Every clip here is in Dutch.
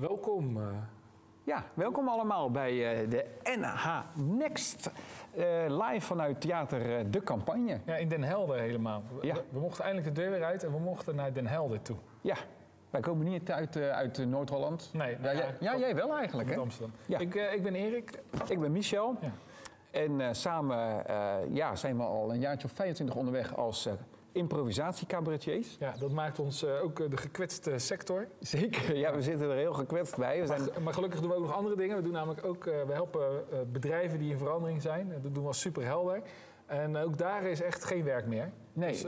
Welkom. eh. Ja, welkom allemaal bij eh, de NH Next. eh, live vanuit Theater De Campagne. Ja, in Den Helder helemaal. We, Ja. we mochten eindelijk de deur weer uit en we mochten naar Den Helder toe. Ja, wij komen niet uit, eh, uit Noord-Holland. Nee, ja, nou ja, jij, ja, jij wel eigenlijk, hè? Amsterdam. Ja. Ik, eh, ik ben Erik. Ik ben Michel. Ja. En eh, samen eh, ja, zijn we al een jaartje of 25 onderweg als eh improvisatiecabaretiers. Ja, dat maakt ons eh, ook eh, de gekwetste sector. Zeker, ja, we zitten er heel gekwetst bij. We zijn, Maar, maar gelukkig doen we ook nog andere dingen. We doen namelijk ook, eh, we helpen bedrijven die in verandering zijn. Dat doen we als superhelder. En ook daar is echt geen werk meer. nee, Dus,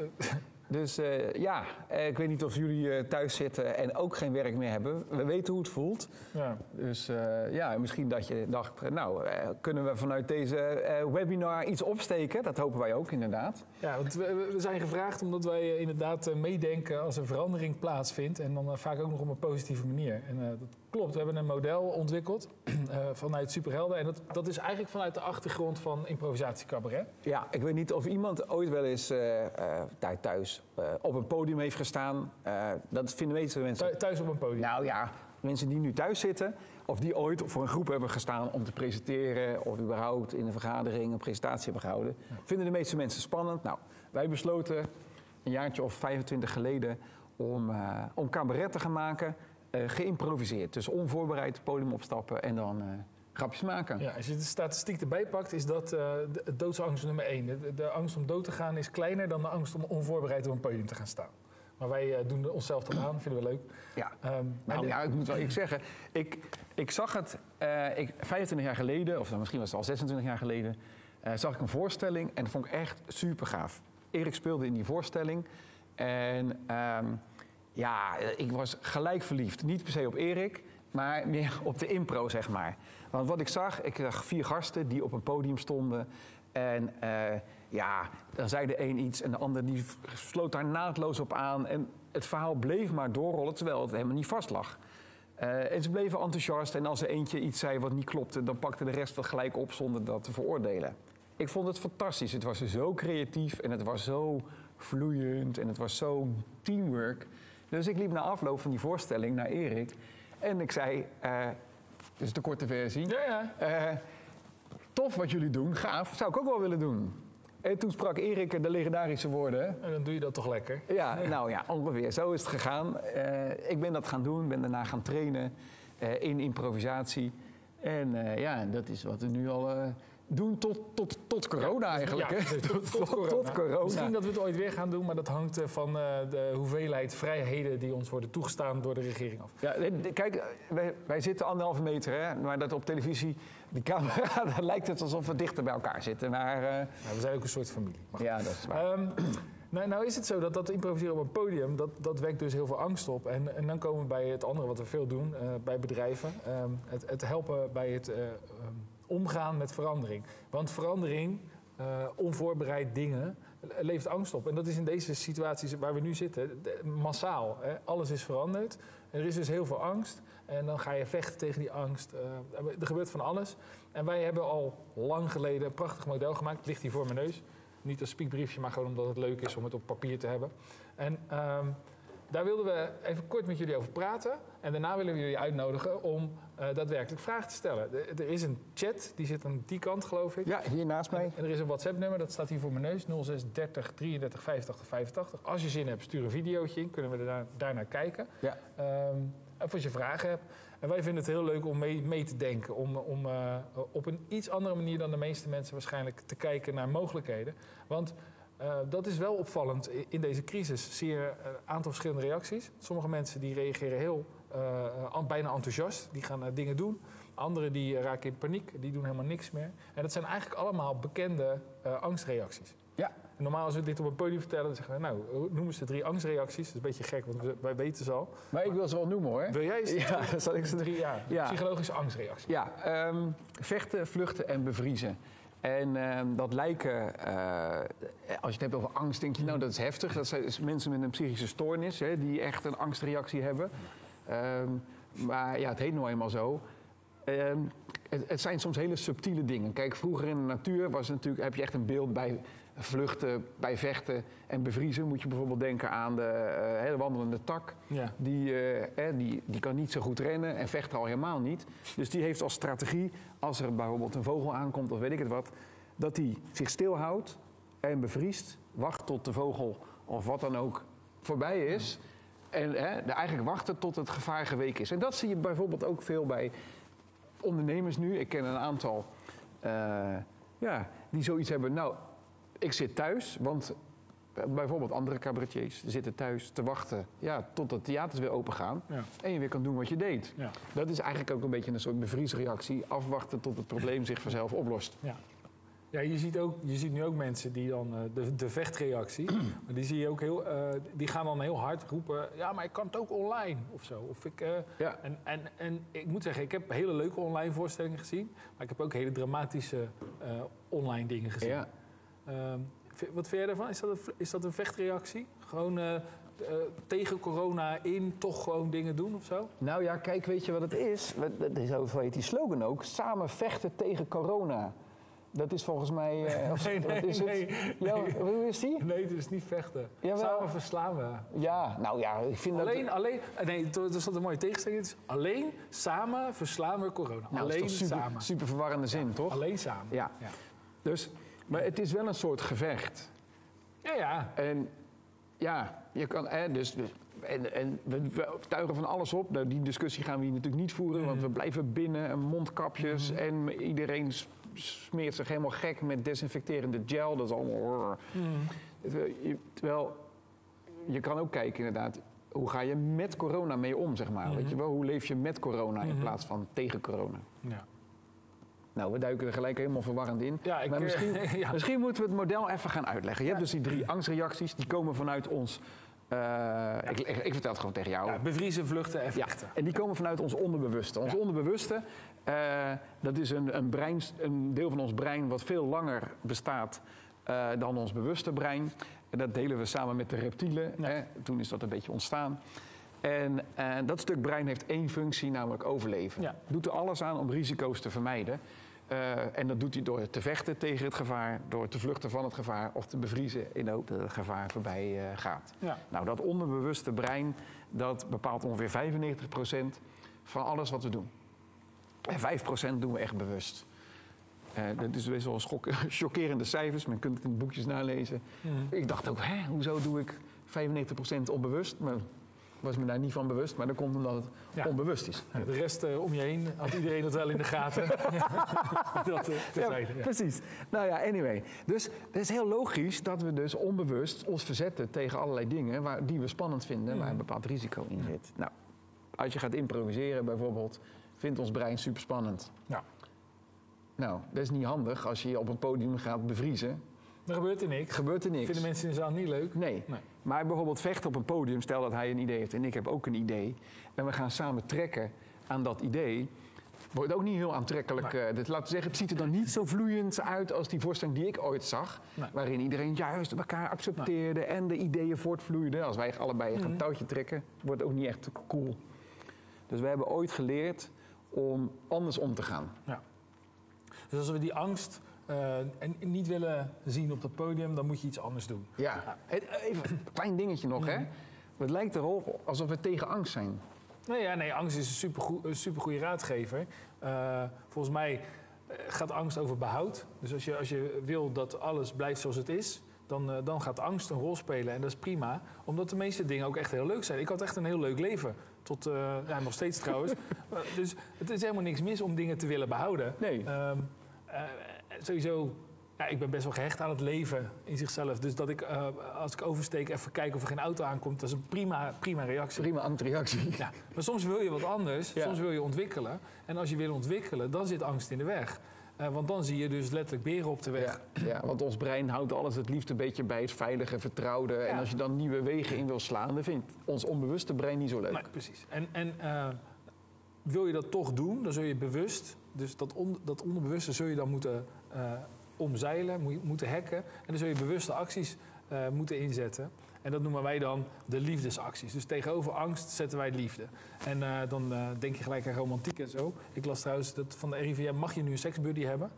dus ja, ik weet niet of jullie thuis zitten en ook geen werk meer hebben. We weten hoe het voelt. ja. Dus ja, misschien dat je dacht, nou, kunnen we vanuit deze webinar iets opsteken? Dat hopen wij ook inderdaad. Ja, want we, we zijn gevraagd omdat wij eh, inderdaad eh, meedenken als er verandering plaatsvindt. En dan eh, vaak ook nog op een positieve manier. En dat klopt, we hebben een model ontwikkeld vanuit Superhelden. En dat, dat is eigenlijk vanuit de achtergrond van improvisatiecabaret. Ja, ik weet niet of iemand ooit wel eens daar thuis op een podium heeft gestaan. Dat vinden de meeste mensen. Thu- Thuis op een podium. Nou ja, mensen die nu thuis zitten, of die ooit voor een groep hebben gestaan om te presenteren, of überhaupt in een vergadering een presentatie hebben gehouden, vinden de meeste mensen spannend. Nou, wij besloten een jaartje of 25 geleden om, eh, om cabaret te gaan maken, eh, geïmproviseerd. Dus onvoorbereid het podium opstappen en dan eh, grapjes maken. Ja, als je de statistiek erbij pakt, is dat de de doodsangst nummer één. De, de angst om dood te gaan is kleiner dan de angst om onvoorbereid op een podium te gaan staan. Maar wij eh, doen onszelf dat aan, vinden we leuk. Ja. Ehm, Nou ja, ik moet wel ik zeggen, ik, ik zag het eh, ik, 25 jaar geleden, of misschien was het al 26 jaar geleden, eh, zag ik een voorstelling en dat vond ik echt super gaaf. Erik speelde in die voorstelling en ehm, ja, ik was gelijk verliefd. Niet per se op Erik, maar meer op de impro, zeg maar. Want wat ik zag, ik zag vier gasten die op een podium stonden. En ja, dan zei de een iets en de ander die sloot daar naadloos op aan. En het verhaal bleef maar doorrollen, terwijl het helemaal niet vast lag. Eh, en ze bleven enthousiast en als er eentje iets zei wat niet klopte... dan pakte de rest dat gelijk op zonder dat te veroordelen. Ik vond het fantastisch. Het was zo creatief en het was zo vloeiend en het was zo teamwork. Dus ik liep na afloop van die voorstelling naar Erik en ik zei... eh dit is de korte versie. Ja, ja. Eh, tof wat jullie doen, gaaf, zou ik ook wel willen doen. En toen sprak Erik de legendarische woorden... En dan doe je dat toch lekker. Ja, nou ja, ongeveer. Zo is het gegaan. Eh, ik ben dat gaan doen, ben daarna gaan trainen eh, in improvisatie. En eh, ja, dat is wat we nu al doen tot, tot, tot corona eigenlijk. Ja, hè? tot, tot corona. tot corona. Misschien dat we het ooit weer gaan doen, maar dat hangt eh, van eh, de hoeveelheid vrijheden die ons worden toegestaan door de regering af. Ja, de- kijk, eh, wij, wij zitten anderhalve meter, hè, maar dat op televisie, de camera, dan lijkt het alsof we dichter bij elkaar zitten. Maar eh, Nou, we zijn ook een soort familie. Maar ja, dat is waar. Ehm, nou, nou is het zo dat dat improviseren op een podium, dat, dat wekt dus heel veel angst op. En, en dan komen we bij het andere wat we veel doen eh, bij bedrijven. Ehm, het, het helpen bij het eh, ehm, omgaan met verandering. Want verandering, eh, onvoorbereid dingen, le- levert angst op. En dat is in deze situaties waar we nu zitten, massaal. Hè. Alles is veranderd. Er is dus heel veel angst. En dan ga je vechten tegen die angst. Eh, er gebeurt van alles. En wij hebben al lang geleden een prachtig model gemaakt. Het ligt hier voor mijn neus. Niet als spiekbriefje, maar gewoon omdat het leuk is om het op papier te hebben. En ehm, daar wilden we even kort met jullie over praten. En daarna willen we jullie uitnodigen om eh, daadwerkelijk vragen te stellen. Er- Er is een chat, die zit aan die kant, geloof ik. ja, hier naast mij. En er is een WhatsApp-nummer, dat staat hier voor mijn neus. 06 30 33 85 85. Als je zin hebt, stuur een videootje in. Kunnen we er daar, daarnaar kijken. Ja. Ehm, of als je vragen hebt. En wij vinden het heel leuk om mee, mee te denken. Om, om eh, op een iets andere manier dan de meeste mensen waarschijnlijk te kijken naar mogelijkheden. Want eh, dat is wel opvallend in deze crisis. Zie je een aantal verschillende reacties. Sommige mensen die reageren heel bijna enthousiast. Die gaan eh, dingen doen. Anderen die eh, raken in paniek. Die doen helemaal niks meer. En dat zijn eigenlijk allemaal bekende eh, angstreacties. Ja, En normaal als we dit op een podium vertellen, dan zeggen we, nou, noem eens de drie angstreacties. Dat is een beetje gek, want wij weten ze al. maar ik wil ze wel noemen hoor. Wil jij eens Ja, zal ik ze drie ja, Ja. psychologische angstreacties? Ja, ehm, vechten, vluchten en bevriezen. En ehm, dat lijken, eh, als je het hebt over angst, denk je, nou dat is heftig. Dat zijn mensen met een psychische stoornis, hè, die echt een angstreactie hebben. Ehm, maar ja, het heet nou eenmaal zo. Ehm, het, het zijn soms hele subtiele dingen. Kijk, vroeger in de natuur was natuurlijk, heb je echt een beeld bij vluchten bij vechten en bevriezen moet je bijvoorbeeld denken aan de eh, wandelende tak. Ja. Die, eh, eh, die, die kan niet zo goed rennen en vechten al helemaal niet. Dus die heeft als strategie, als er bijvoorbeeld een vogel aankomt of weet ik het wat, dat hij zich stilhoudt en bevriest, wacht tot de vogel of wat dan ook voorbij is. En hè, eigenlijk wachten tot het gevaar geweken is. En dat zie je bijvoorbeeld ook veel bij ondernemers nu. Ik ken een aantal eh, ja, die zoiets hebben. Nou, ik zit thuis, want eh, bijvoorbeeld andere cabaretiers zitten thuis te wachten ja, tot de theaters weer open gaan. Ja. En je weer kan doen wat je deed. Ja. Dat is eigenlijk ook een beetje een soort bevriesreactie. Afwachten tot het probleem zich vanzelf oplost. Ja. Ja, je ziet, ook, je ziet nu ook mensen die dan eh, de, de vechtreactie, maar die zie je ook heel, eh, die gaan dan heel hard roepen, ja, maar ik kan het ook online of zo. Of ik, eh, Ja. en, en, en ik moet zeggen, ik heb hele leuke online voorstellingen gezien, maar ik heb ook hele dramatische online dingen gezien. Ja. Ehm, wat vind jij daarvan? Is dat een, is dat een vechtreactie? Gewoon tegen corona in toch gewoon dingen doen of zo? Nou ja, kijk, weet je wat het is? Wat- Dat is zo heet die slogan ook. Samen vechten tegen corona. Dat is volgens mij... eh, of- Nee, nee, wat is het? Ja, hoe is die? Nee, het is niet vechten. Jawel. Samen verslaan we. Ja, nou ja, ik vind Alleen, dat... alleen, eh, nee, er zat een mooie tegenstelling. Is alleen samen verslaan we corona. Nou, dat is alleen super, samen. super verwarrende zin, toch? Alleen samen. Ja. Ja, Dus, maar het is wel een soort gevecht. ja. ja. En ja, je kan... Hè, dus, dus- en, en we, we tuigen van alles op. Nou, die discussie gaan we hier natuurlijk niet voeren... want we blijven binnen en mondkapjes... en iedereen smeert zich helemaal gek met desinfecterende gel. Dat is allemaal... Je- Terwijl je kan ook kijken inderdaad... hoe ga je met corona mee om, zeg maar. Weet je wel? Hoe leef je met corona in plaats van tegen corona? ja. Nou, we duiken er gelijk helemaal verwarrend in. Ja, ik, maar eh, misschien, ja. misschien moeten we het model even gaan uitleggen. Je hebt dus die drie angstreacties, die komen vanuit ons... eh, ik, ik, ik vertel het gewoon tegen jou. Ja, bevriezen, vluchten en vechten. en die komen vanuit ons onderbewuste. Ons onderbewuste, eh, dat is een, een, brein, een deel van ons brein wat veel langer bestaat eh, dan ons bewuste brein. En dat delen we samen met de reptielen. Ja. Hè. Toen is dat een beetje ontstaan. En dat stuk brein heeft één functie, namelijk overleven. Ja. Doet er alles aan om risico's te vermijden. Eh, en dat doet hij door te vechten tegen het gevaar, door te vluchten van het gevaar of te bevriezen in de hoop dat het gevaar voorbij eh, gaat. Ja. Nou, dat onderbewuste brein, dat bepaalt ongeveer 95% van alles wat we doen. En 5% doen we echt bewust. Eh, dat is best wel chockerende cijfers, men kunt het in boekjes nalezen. Mhm. Ik dacht ook, hè, hoezo doe ik 95% onbewust? Maar was me daar niet van bewust, maar dat komt omdat het Ja. onbewust is. Ja, De rest eh, om je heen had iedereen dat wel in de gaten. dat uh, terzijde. Ja. Precies. Nou ja, anyway. Dus het is heel logisch dat we dus onbewust ons verzetten tegen allerlei dingen waar, die we spannend vinden, waar een bepaald risico in zit. Nou, als je gaat improviseren bijvoorbeeld, vindt ons brein super spannend. Ja. Nou, dat is niet handig als je je op een podium gaat bevriezen. Er gebeurt er niks. Gebeurt er niks. Vinden mensen in de zaal niet leuk? Nee. Nee. Maar bijvoorbeeld vechten op een podium, stel dat hij een idee heeft en ik heb ook een idee. En we gaan samen trekken aan dat idee. Wordt ook niet heel aantrekkelijk. eh, dus laten we zeggen, het ziet er dan niet zo vloeiend uit als die voorstelling die ik ooit zag. Nee. Waarin iedereen juist elkaar accepteerde en de ideeën voortvloeiden. Als wij allebei een touwtje trekken, wordt het ook niet echt cool. Dus we hebben ooit geleerd om anders om te gaan. Ja. Dus als we die angst eh, en niet willen zien op het podium, dan moet je iets anders doen. Ja, Het- even een klein dingetje nog, hè. Het lijkt erop alsof we tegen angst zijn. Nee, ja, nee, angst is een supergoe- een supergoeie raadgever. Eh, volgens mij eh, gaat angst over behoud. Dus als je, als je wil dat alles blijft zoals het is, dan, eh, dan gaat angst een rol spelen. En dat is prima, omdat de meeste dingen ook echt heel leuk zijn. Ik had echt een heel leuk leven. Tot, eh, ja, nog steeds trouwens. Eh, dus het is helemaal niks mis om dingen te willen behouden. Nee. Ehm, eh, sowieso, ja, ik ben best wel gehecht aan het leven in zichzelf. Dus dat ik, eh, als ik oversteek, even kijken of er geen auto aankomt, dat is een prima, prima reactie. Prima angstreactie. Ja, maar soms wil je wat anders, Ja. soms wil je ontwikkelen. En als je wil ontwikkelen, dan zit angst in de weg. Eh, want dan zie je dus letterlijk beren op de weg. Ja, ja, want ons brein houdt alles het liefst een beetje bij het veilige, vertrouwde. En als je dan nieuwe wegen in wil slaan, dan vindt ons onbewuste brein niet zo leuk. Nee, precies. En, en eh, wil je dat toch doen, dan zul je bewust, dus dat, on- dat onderbewuste zul je dan moeten omzeilen, moet je- moeten hacken. En dan zul je bewuste acties eh, moeten inzetten. En dat noemen wij dan de liefdesacties. Dus tegenover angst zetten wij liefde. En eh, dan eh, denk je gelijk aan romantiek en zo. Ik las trouwens dat van de RIVM mag je nu een seksbuddy hebben.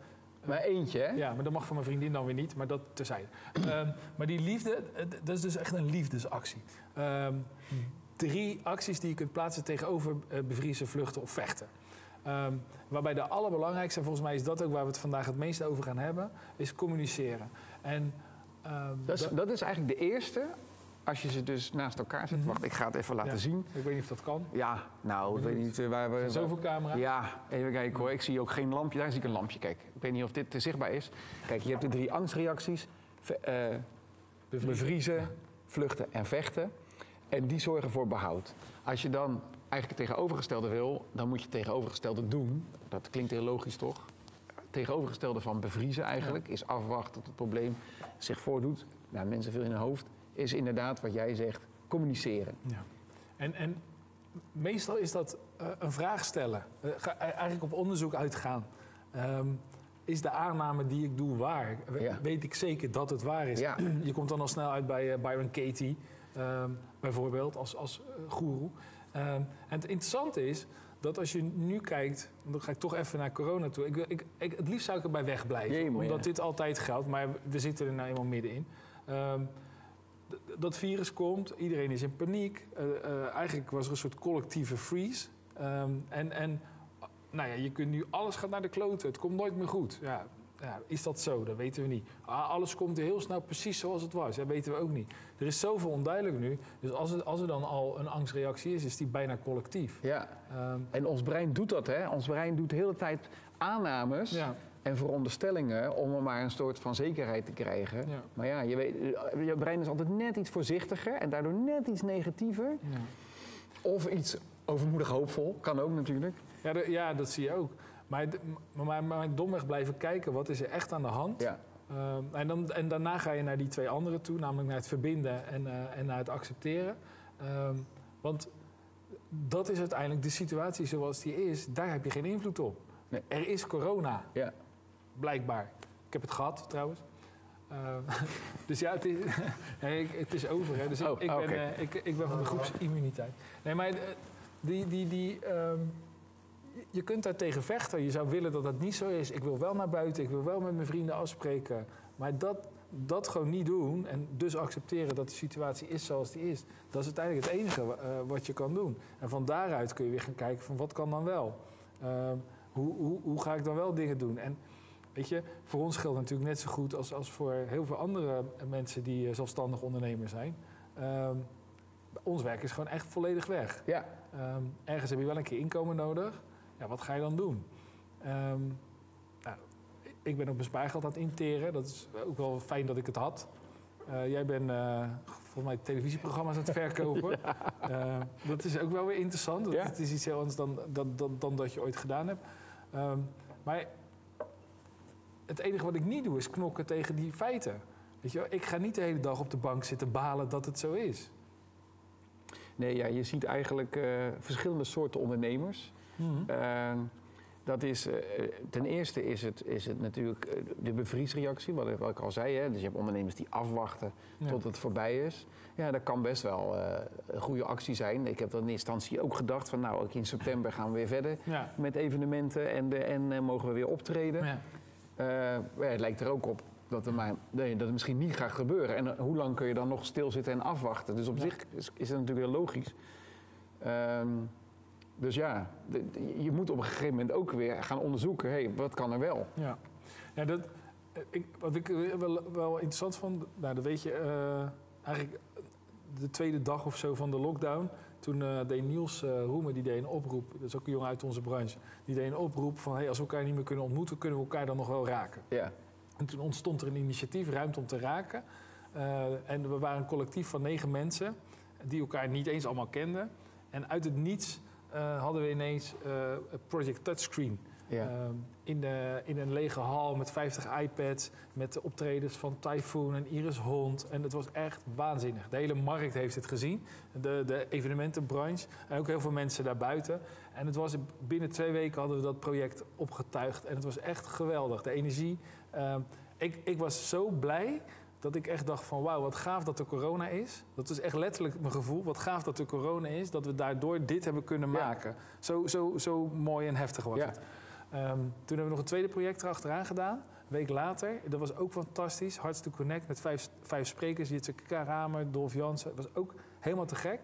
Maar eentje, hè? Ja, maar dat mag van mijn vriendin dan weer niet, maar dat terzijde. Ehm, maar die liefde, eh, dat is dus echt een liefdesactie. Ehm, drie acties die je kunt plaatsen tegenover eh, bevriezen, vluchten of vechten. Ehm, waarbij de allerbelangrijkste, en volgens mij is dat ook waar we het vandaag het meest over gaan hebben, is communiceren. En, ehm, Dat is, dat- is eigenlijk de eerste. Als je ze dus naast elkaar zet. Mhm. Wacht, ik ga het even laten Ja. zien. ik weet niet of dat kan. Ja, nou, ik weet niet eh, waar we... Zoveel camera's. Ja, even kijken hoor. Ik zie ook geen lampje. Daar zie ik een lampje. Kijk, ik weet niet of dit eh, zichtbaar is. Kijk, je hebt de drie angstreacties. Ve- eh, bevriezen, vluchten en vechten. En die zorgen voor behoud. Als je dan eigenlijk het tegenovergestelde wil, dan moet je het tegenovergestelde doen. Dat klinkt heel logisch, toch? Het tegenovergestelde van bevriezen eigenlijk is afwachten tot het probleem zich voordoet. Nou, mensen veel in hun hoofd. Is inderdaad wat jij zegt, communiceren. Ja. En, en meestal is dat eh, een vraag stellen. Eh, ga- eigenlijk op onderzoek uitgaan. Ehm, is de aanname die ik doe waar? We- Ja. Weet ik zeker dat het waar is? Ja. Je komt dan al snel uit bij eh, Byron Katie, ehm, bijvoorbeeld, als, als eh, goeroe. Ehm, en het interessante is dat als je nu kijkt, dan ga ik toch even naar corona toe. Ik, ik, ik, het liefst zou ik erbij wegblijven, maar omdat ja. dit altijd geldt. Maar we zitten er nou eenmaal middenin. Ehm, dat virus komt, iedereen is in paniek. Eh, eh, eigenlijk was er een soort collectieve freeze. Ehm, en en nou ja, je kunt nu, alles gaat naar de kloten, het komt nooit meer goed. Ja, ja, is dat zo? Dat weten we niet. Ah, alles komt heel snel precies zoals het was, dat weten we ook niet. Er is zoveel onduidelijk nu. Dus als, het, als er dan al een angstreactie is, is die bijna collectief. Ja. Ehm, En ons brein doet dat, hè? Ons brein doet de hele tijd aannames ja, en veronderstellingen om er maar een soort van zekerheid te krijgen. ja, Maar ja, je, weet, je brein is altijd net iets voorzichtiger en daardoor net iets negatiever. ja. Of iets overmoedig hoopvol, kan ook natuurlijk. Ja, ja, dat zie je ook. Maar, maar, maar, maar domweg blijven kijken, wat is er echt aan de hand? Ja. Ehm, en, dan, en daarna ga je naar die twee andere toe, namelijk naar het verbinden en, eh, en naar het accepteren. Ehm, want dat is uiteindelijk de situatie zoals die is, daar heb je geen invloed op. Nee. Er is corona, Ja. blijkbaar. Ik heb het gehad trouwens. Ehm, dus ja, het is, nee, het is over. Hè. Dus ik, Oh, ik, ben, eh, ik, ik ben van de groepsimmuniteit. Nee, maar eh, die, die, die, je- kunt daar tegen vechten. Je zou willen dat dat niet zo is. Ik wil wel naar buiten, ik wil wel met mijn vrienden afspreken. Maar dat, dat gewoon niet doen en dus accepteren dat de situatie is zoals die is... dat is uiteindelijk het enige eh, wat je kan doen. En van daaruit kun je weer gaan kijken van wat kan dan wel? Ehm, hoe, hoe, hoe ga ik dan wel dingen doen? En weet je, voor ons geldt natuurlijk net zo goed als, als voor heel veel andere mensen die eh, zelfstandig ondernemer zijn. Ehm, ons werk is gewoon echt volledig weg. Ja. Ehm, ergens heb je wel een keer inkomen nodig. Ja, wat ga je dan doen? Ehm, nou, ik ben op mijn spaargeld aan het interen. Dat is ook wel fijn dat ik het had. Eh, jij bent eh, volgens mij televisieprogramma's aan het verkopen. Eh, dat is ook wel weer interessant. Dat Ja. Het is iets heel anders dan, dan, dan, dan dat je ooit gedaan hebt. Ehm, maar het enige wat ik niet doe is knokken tegen die feiten. Weet je wel? Ik ga niet de hele dag op de bank zitten balen dat het zo is. Nee, ja, je ziet eigenlijk eh, verschillende soorten ondernemers. Ehm, dat is, eh, ten eerste is het, is het natuurlijk eh, de bevriesreactie, wat ik, wat ik al zei. Hè? Dus je hebt ondernemers die afwachten Ja. tot het voorbij is. Ja, dat kan best wel eh, een goede actie zijn. Ik heb dan in instantie ook gedacht van nou, ook in september gaan we weer verder Ja. met evenementen en, de, en mogen we weer optreden. Ja. Het lijkt er ook op dat, er maar, nee, dat het misschien niet gaat gebeuren. En hoe lang kun je dan nog stilzitten en afwachten? Dus op Ja. zich is, is dat natuurlijk heel logisch. Ehm, dus ja, de- de- je moet op een gegeven moment ook weer gaan onderzoeken... Hey, wat kan er wel? Ja, ja dat, eh, ik, wat ik eh, wel, wel interessant vond, nou, dat weet je, eh, eigenlijk de tweede dag of zo van de lockdown. Toen eh, deed Niels eh Roemer, die deed een oproep, dat is ook een jongen uit onze branche, die deed een oproep van hey, als we elkaar niet meer kunnen ontmoeten, kunnen we elkaar dan nog wel raken. Ja, En toen ontstond er een initiatief, Ruimte om te raken. En we waren een collectief van negen mensen die elkaar niet eens allemaal kenden. En uit het niets eh, hadden we ineens eh, Project Touchscreen. ja. Ehm, in, de, in een lege hal met 50 iPads, met de optredens van Typhoon en Iris Hond. En het was echt waanzinnig. De hele markt heeft het gezien, de, de evenementenbranche en ook heel veel mensen daarbuiten. En het was binnen twee weken hadden we dat project opgetuigd en het was echt geweldig. De energie. ehm, ik, ik was zo blij dat ik echt dacht van wauw, wat gaaf dat er corona is. Dat is echt letterlijk mijn gevoel. Wat gaaf dat er corona is, dat we daardoor dit hebben kunnen Ja. maken. Zo, zo, zo mooi en heftig was Ja. het. Ehm, toen hebben we nog een tweede project erachteraan gedaan. week later, dat was ook fantastisch. Hartstikke Connect met vijf, vijf sprekers. Jitse Karamer, Dolf Jansen. Dat was ook helemaal te gek.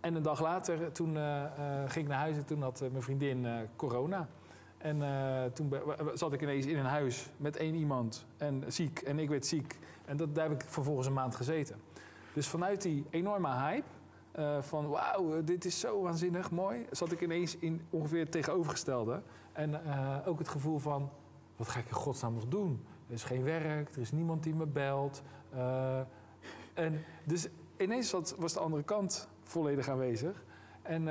En een dag later, toen eh, eh, ging ik naar huis en toen had eh, mijn vriendin corona. En eh, toen zat ik ineens in een huis met één iemand en ziek. En ik werd ziek. En dat, daar heb ik vervolgens een maand gezeten. Dus vanuit die enorme hype eh, van wauw, dit is zo waanzinnig mooi, zat ik ineens in ongeveer het tegenovergestelde. En eh, ook het gevoel van, wat ga ik in godsnaam nog doen? Er is geen werk, er is niemand die me belt. En dus ineens was de andere kant volledig aanwezig. En,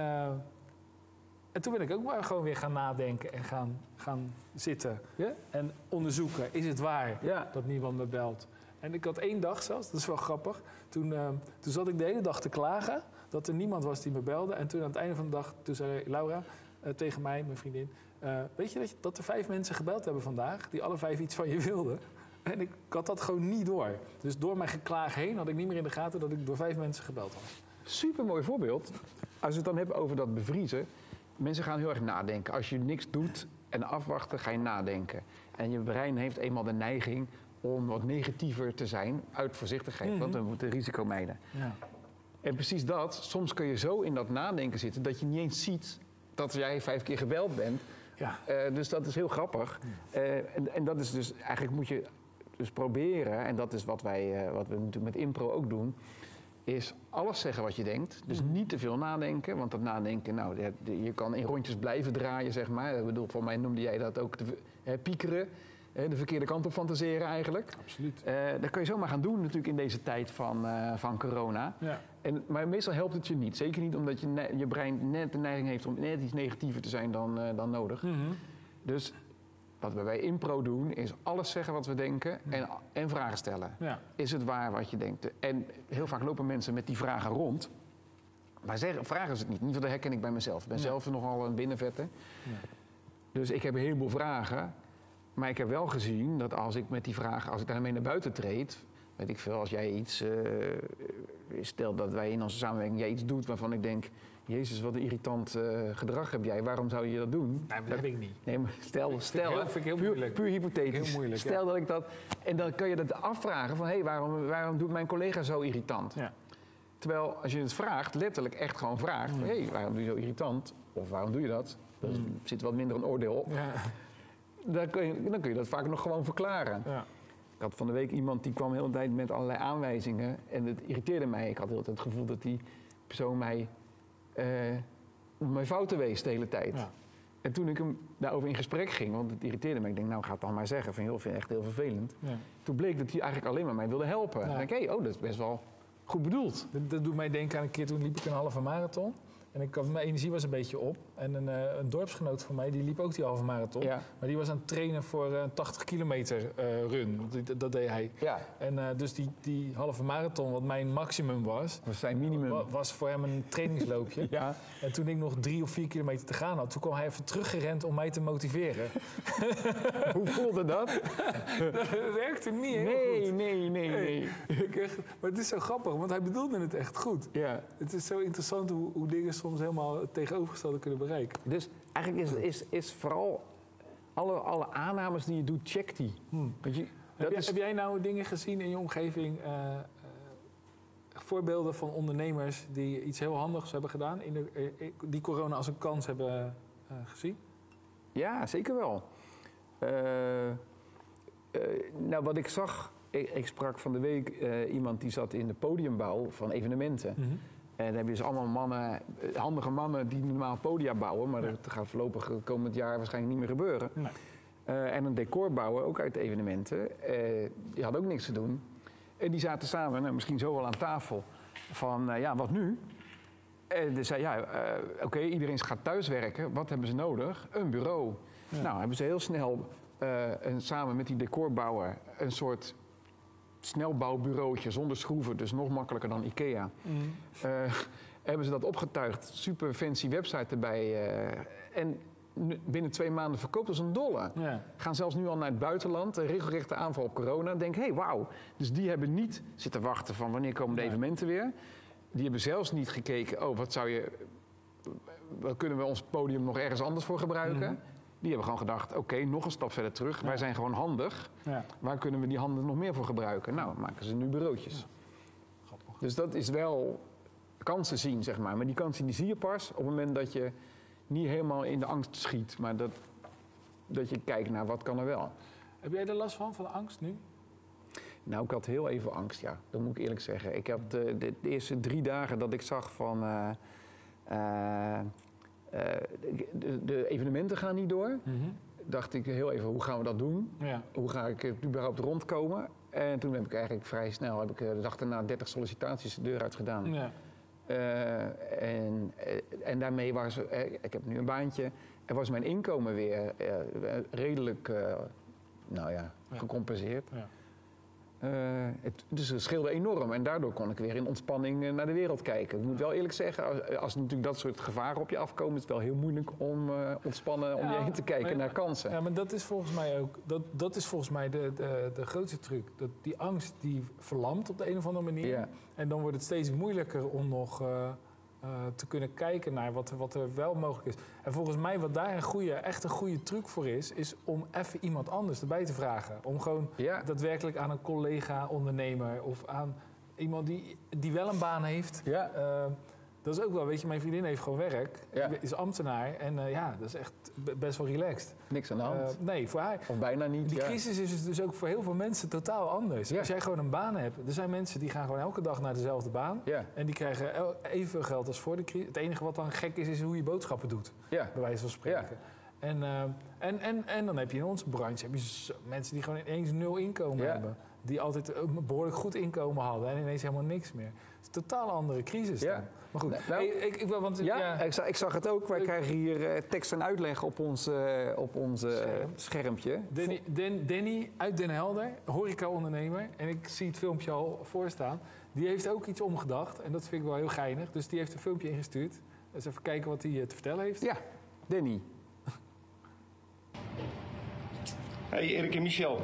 en toen ben ik ook maar gewoon weer gaan nadenken en gaan, gaan zitten. Ja? En onderzoeken, is het waar dat niemand me belt? En ik had één dag zelfs, dat is wel grappig. Toen, eh, toen zat ik de hele dag te klagen dat er niemand was die me belde. En toen aan het einde van de dag, toen zei Laura eh, tegen mij, mijn vriendin... eh, weet je dat, je dat er vijf mensen gebeld hebben vandaag... die alle vijf iets van je wilden? En ik, ik had dat gewoon niet door. Dus door mijn geklaag heen had ik niet meer in de gaten... dat ik door vijf mensen gebeld was. Super mooi voorbeeld. Als we het dan hebben over dat bevriezen. Mensen gaan heel erg nadenken. Als je niks doet en afwachten, ga je nadenken. En je brein heeft eenmaal de neiging om wat negatiever te zijn uit voorzichtigheid. Mhm. Want we moeten risico mijden. Ja. En precies dat, soms kun je zo in dat nadenken zitten dat je niet eens ziet dat jij vijf keer gebeld bent. Ja. Eh, dus dat is heel grappig. Eh, en, en dat is dus, eigenlijk moet je dus proberen, en dat is wat wij, eh, wat we natuurlijk met impro ook doen, is alles zeggen wat je denkt. Dus Mhm. niet te veel nadenken, want dat nadenken, nou, je, je kan in rondjes blijven draaien, zeg maar. Ik bedoel, voor mij noemde jij dat ook te, eh, piekeren, de verkeerde kant op fantaseren eigenlijk. Absoluut. Eh, dat kun je zomaar gaan doen natuurlijk in deze tijd van, eh, van corona. Ja. En, maar meestal helpt het je niet. Zeker niet omdat je, je brein net de neiging heeft om net iets negatiever te zijn dan, eh, dan nodig. Mhm. Dus wat we bij impro doen, is alles zeggen wat we denken en, en vragen stellen. ja. Is het waar wat je denkt? En heel vaak lopen mensen met die vragen rond. Maar zeggen, vragen ze het niet. Niet, want dat herken ik bij mezelf. Ik ben Ja. zelf nogal een binnenvetter. Ja. Dus ik heb een heleboel vragen. Maar ik heb wel gezien dat als ik met die vragen, als ik daarmee naar buiten treed, weet ik veel, als jij iets, eh stel dat wij in onze samenwerking jij iets doet waarvan ik denk, Jezus, wat een irritant eh, gedrag heb jij, waarom zou je dat doen? Nee, maar dat heb ik niet. Nee, maar stel, stel, heel- vind ik heel puur, moeilijk. puur hypothetisch. Heel moeilijk, stel dat ik dat, en dan kun je dat afvragen van, hé, hey, waarom, waarom doet mijn collega zo irritant? Ja. Terwijl als je het vraagt, letterlijk echt gewoon vraagt, hé, hey, waarom doe je zo irritant? Of waarom doe je dat? Er Mm. zit wat minder een oordeel op. Ja. Dan kun, je, dan kun je dat vaak nog gewoon verklaren. Ja. Ik had van de week iemand die kwam de hele tijd met allerlei aanwijzingen. En het irriteerde mij. Ik had heel het gevoel dat die persoon mij mijn fouten wees de hele tijd. Ja. En toen ik hem daarover in gesprek ging, want het irriteerde me. Ik denk, nou ga het dan maar zeggen. Van, joh, vind ik echt heel vervelend. Ja. Toen bleek dat hij eigenlijk alleen maar mij wilde helpen. Ja. En ik denk, hé, oh, dat is best wel goed bedoeld. Dat, dat doet mij denken aan een keer toen liep ik een halve marathon. En ik, mijn energie was een beetje op. En een, eh, een dorpsgenoot van mij, die liep ook die halve marathon. Ja. Maar die was aan het trainen voor een 80 kilometer eh, run. Dat, dat deed hij. Ja, En eh, dus die, die halve marathon, wat mijn maximum was, was zijn minimum. wa- was voor hem een trainingsloopje. Ja, En toen ik nog drie of vier kilometer te gaan had, toen kwam hij even teruggerend om mij te motiveren. hoe voelde dat? dat werkte niet heel Nee, goed. nee, nee, nee. Echt- maar het is zo grappig, want hij bedoelde het echt goed. Ja. Het is zo interessant hoe, hoe dingen soms helemaal het tegenovergestelde kunnen bereiken. Dus eigenlijk is, is, is vooral alle, alle aannames die je doet, check die. Hmm. Want je, Heb, jij, is, heb jij nou dingen gezien in je omgeving, eh, eh, voorbeelden van ondernemers die iets heel handigs hebben gedaan, in de, eh, die corona als een kans hebben gezien? Ja, zeker wel. Nou, wat ik zag, ik, ik sprak van de week iemand die zat in de podiumbouw van evenementen. En dan heb je dus allemaal mannen, eh, handige mannen die normaal podia bouwen, maar Ja. dat gaat voorlopig komend jaar waarschijnlijk niet meer gebeuren. Nee. Eh, en een decor bouwen, ook uit evenementen. Eh, die hadden ook niks te doen. En die zaten samen, nou, misschien zo wel aan tafel, van ja, wat nu? En die zei, ja, oké, iedereen gaat thuiswerken. Wat hebben ze nodig? Een bureau. Ja. Nou, hebben ze heel snel en samen met die decorbouwer een soort snelbouwbureautje zonder schroeven, dus nog makkelijker dan Ikea. Eh, hebben ze dat opgetuigd, super fancy website erbij. eh, en binnen twee maanden verkoopt als een dolle. Ja. Gaan zelfs nu al naar het buitenland, een regelrechte aanval op corona. Denk, hé, hey, wauw. Dus die hebben niet zitten wachten van wanneer komen de evenementen weer. Die hebben zelfs niet gekeken, oh, wat zou je... Wat kunnen we ons podium nog ergens anders voor gebruiken? Mhm. Die hebben gewoon gedacht, oké, nog een stap verder terug. Wij zijn gewoon handig. Ja. Waar kunnen we die handen nog meer voor gebruiken? Nou, maken ze nu bureautjes. Grappig. Dus dat is wel kansen zien, zeg maar. Maar die kansen die zie je pas op het moment dat je niet helemaal in de angst schiet. Maar dat, dat je kijkt naar wat kan er wel. Heb jij er last van, van de angst nu? Nou, ik had heel even angst, ja. Dat moet ik eerlijk zeggen. Ik heb de, de, de eerste drie dagen dat ik zag van... eh, eh, de, de evenementen gaan niet door. Dacht ik heel even, hoe gaan we dat doen? Ja. Hoe ga ik het überhaupt rondkomen? En toen heb ik eigenlijk vrij snel, heb ik eh, de dag daarna 30 sollicitaties de deur uit gedaan. Ja. Eh, en, eh, en daarmee was, eh, ik heb nu een baantje, en was mijn inkomen weer eh, redelijk, eh, nou ja, Ja. gecompenseerd. Ja. Eh, het, dus het scheelde enorm en daardoor kon ik weer in ontspanning eh, naar de wereld kijken. Ik moet wel eerlijk zeggen, als, als natuurlijk dat soort gevaren op je afkomen, is het wel heel moeilijk om eh, ontspannen om Ja, je heen te kijken maar- naar kansen. Ja, maar dat is volgens mij ook dat, dat is volgens mij de, de, de grootste truc. Dat die angst die verlamt op de een of andere manier. Ja. En dan wordt het steeds moeilijker om nog te kunnen kijken naar wat, er- wat er wel mogelijk is. En volgens mij wat daar een goede, echt een goede truc voor is, is om even iemand anders erbij te vragen. Om gewoon Ja. daadwerkelijk aan een collega-ondernemer of aan iemand die, die wel een baan heeft. Ja. Eh, dat is ook wel, weet je, mijn vriendin heeft gewoon werk, Ja. is ambtenaar en eh, ja, dat is echt be- best wel relaxed. Niks aan de hand. Eh, nee, voor haar. of bijna niet. Die ja. crisis is dus ook voor heel veel mensen totaal anders. Ja. Als jij gewoon een baan hebt, er zijn mensen die gaan gewoon elke dag naar dezelfde baan. En die krijgen el- evenveel geld als voor de crisis. Het enige wat dan gek is, is hoe je boodschappen doet, ja. bij wijze van spreken. En, eh, en, en, en dan heb je in onze branche heb je mensen die gewoon ineens nul inkomen hebben. Die altijd een behoorlijk goed inkomen hadden en ineens helemaal niks meer. Het is een totaal andere crisis Ja. dan. Maar goed, Nou, hey, ik, ik, wil- want, Ja, ja, Ik, zag, ik zag het ook. Wij Ik- krijgen hier eh, tekst en uitleg op ons, eh, op ons eh, Scherm. schermpje. Danny, Dan- Danny uit Den Helder, horeca-ondernemer. En ik zie het filmpje al voorstaan. Die heeft ook iets omgedacht. En dat vind ik wel heel geinig. Dus die heeft een filmpje ingestuurd. Dus even kijken wat hij te vertellen heeft. Ja, Danny. Hey Erik en Michel.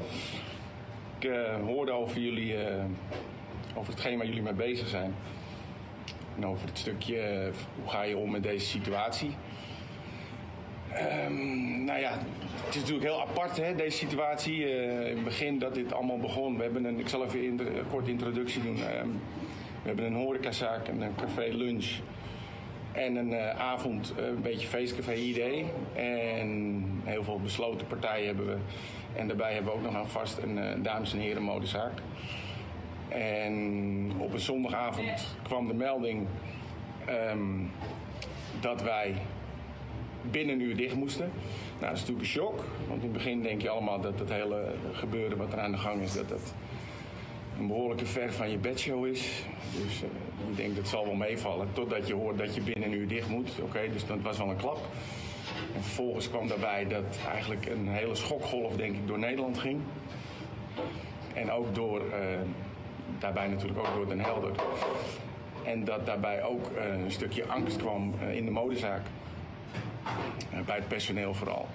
Ik eh, hoorde over jullie, eh, over hetgeen waar jullie mee bezig zijn. Over het stukje, eh, hoe ga je om met deze situatie. Ehm, nou ja, het is natuurlijk heel apart hè, deze situatie. Eh, in het begin dat dit allemaal begon. We hebben een, ik zal even een korte introductie doen. Ehm, we hebben een horecazaak, en een café lunch. En een eh, avond een beetje feestcafé idee. En heel veel besloten partijen hebben we. En daarbij hebben we ook nog aan vast een dames en heren modezaak. En op een zondagavond kwam de melding ehm, dat wij binnen een uur dicht moesten. Nou, dat is natuurlijk een shock. Want in het begin denk je allemaal dat het hele gebeuren wat er aan de gang is, dat dat een behoorlijke ver van je bedshow is. Dus eh je denkt het zal wel meevallen. Totdat je hoort dat je binnen een uur dicht moet. Oké, dus dat was wel een klap. En vervolgens kwam daarbij dat eigenlijk een hele schokgolf denk ik door Nederland ging. En ook door, eh, daarbij natuurlijk ook door Den Helder. En dat daarbij ook eh, een stukje angst kwam eh, in de modezaak. Eh, bij het personeel vooral.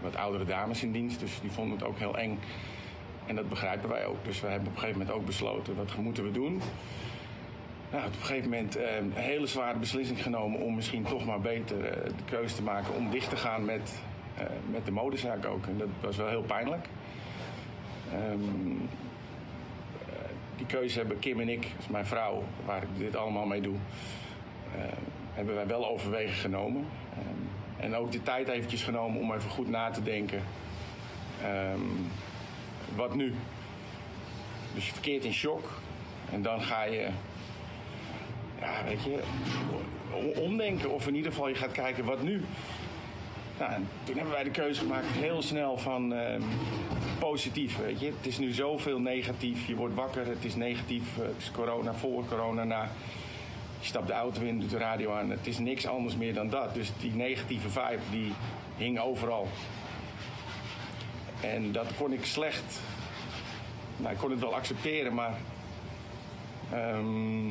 Wat oudere dames in dienst, dus die vonden het ook heel eng. En dat begrijpen wij ook. Dus we hebben op een gegeven moment ook besloten, wat moeten we doen? Nou, op een gegeven moment een hele zware beslissing genomen om misschien toch maar beter de keuze te maken om dicht te gaan met, met de modezaak ook. En dat was wel heel pijnlijk. Eh, die keuze hebben Kim en ik, mijn vrouw, waar ik dit allemaal mee doe, eh, hebben wij wel overwegen genomen. Ehm, en ook de tijd eventjes genomen om even goed na te denken. Ehm, wat nu? Dus je verkeert in shock. En dan ga je, ja, weet je, omdenken. Of in ieder geval je gaat kijken, wat nu? Nou, en toen hebben wij de keuze gemaakt heel snel van ehm, positief, weet je. Het is nu zoveel negatief. Je wordt wakker, het is negatief. eh, Het is corona, voor corona, na. Je stapt de auto in, doet de radio aan. Het is niks anders meer dan dat. Dus die negatieve vibe, die hing overal. En dat kon ik slecht. Nou, ik kon het wel accepteren, maar. ehm,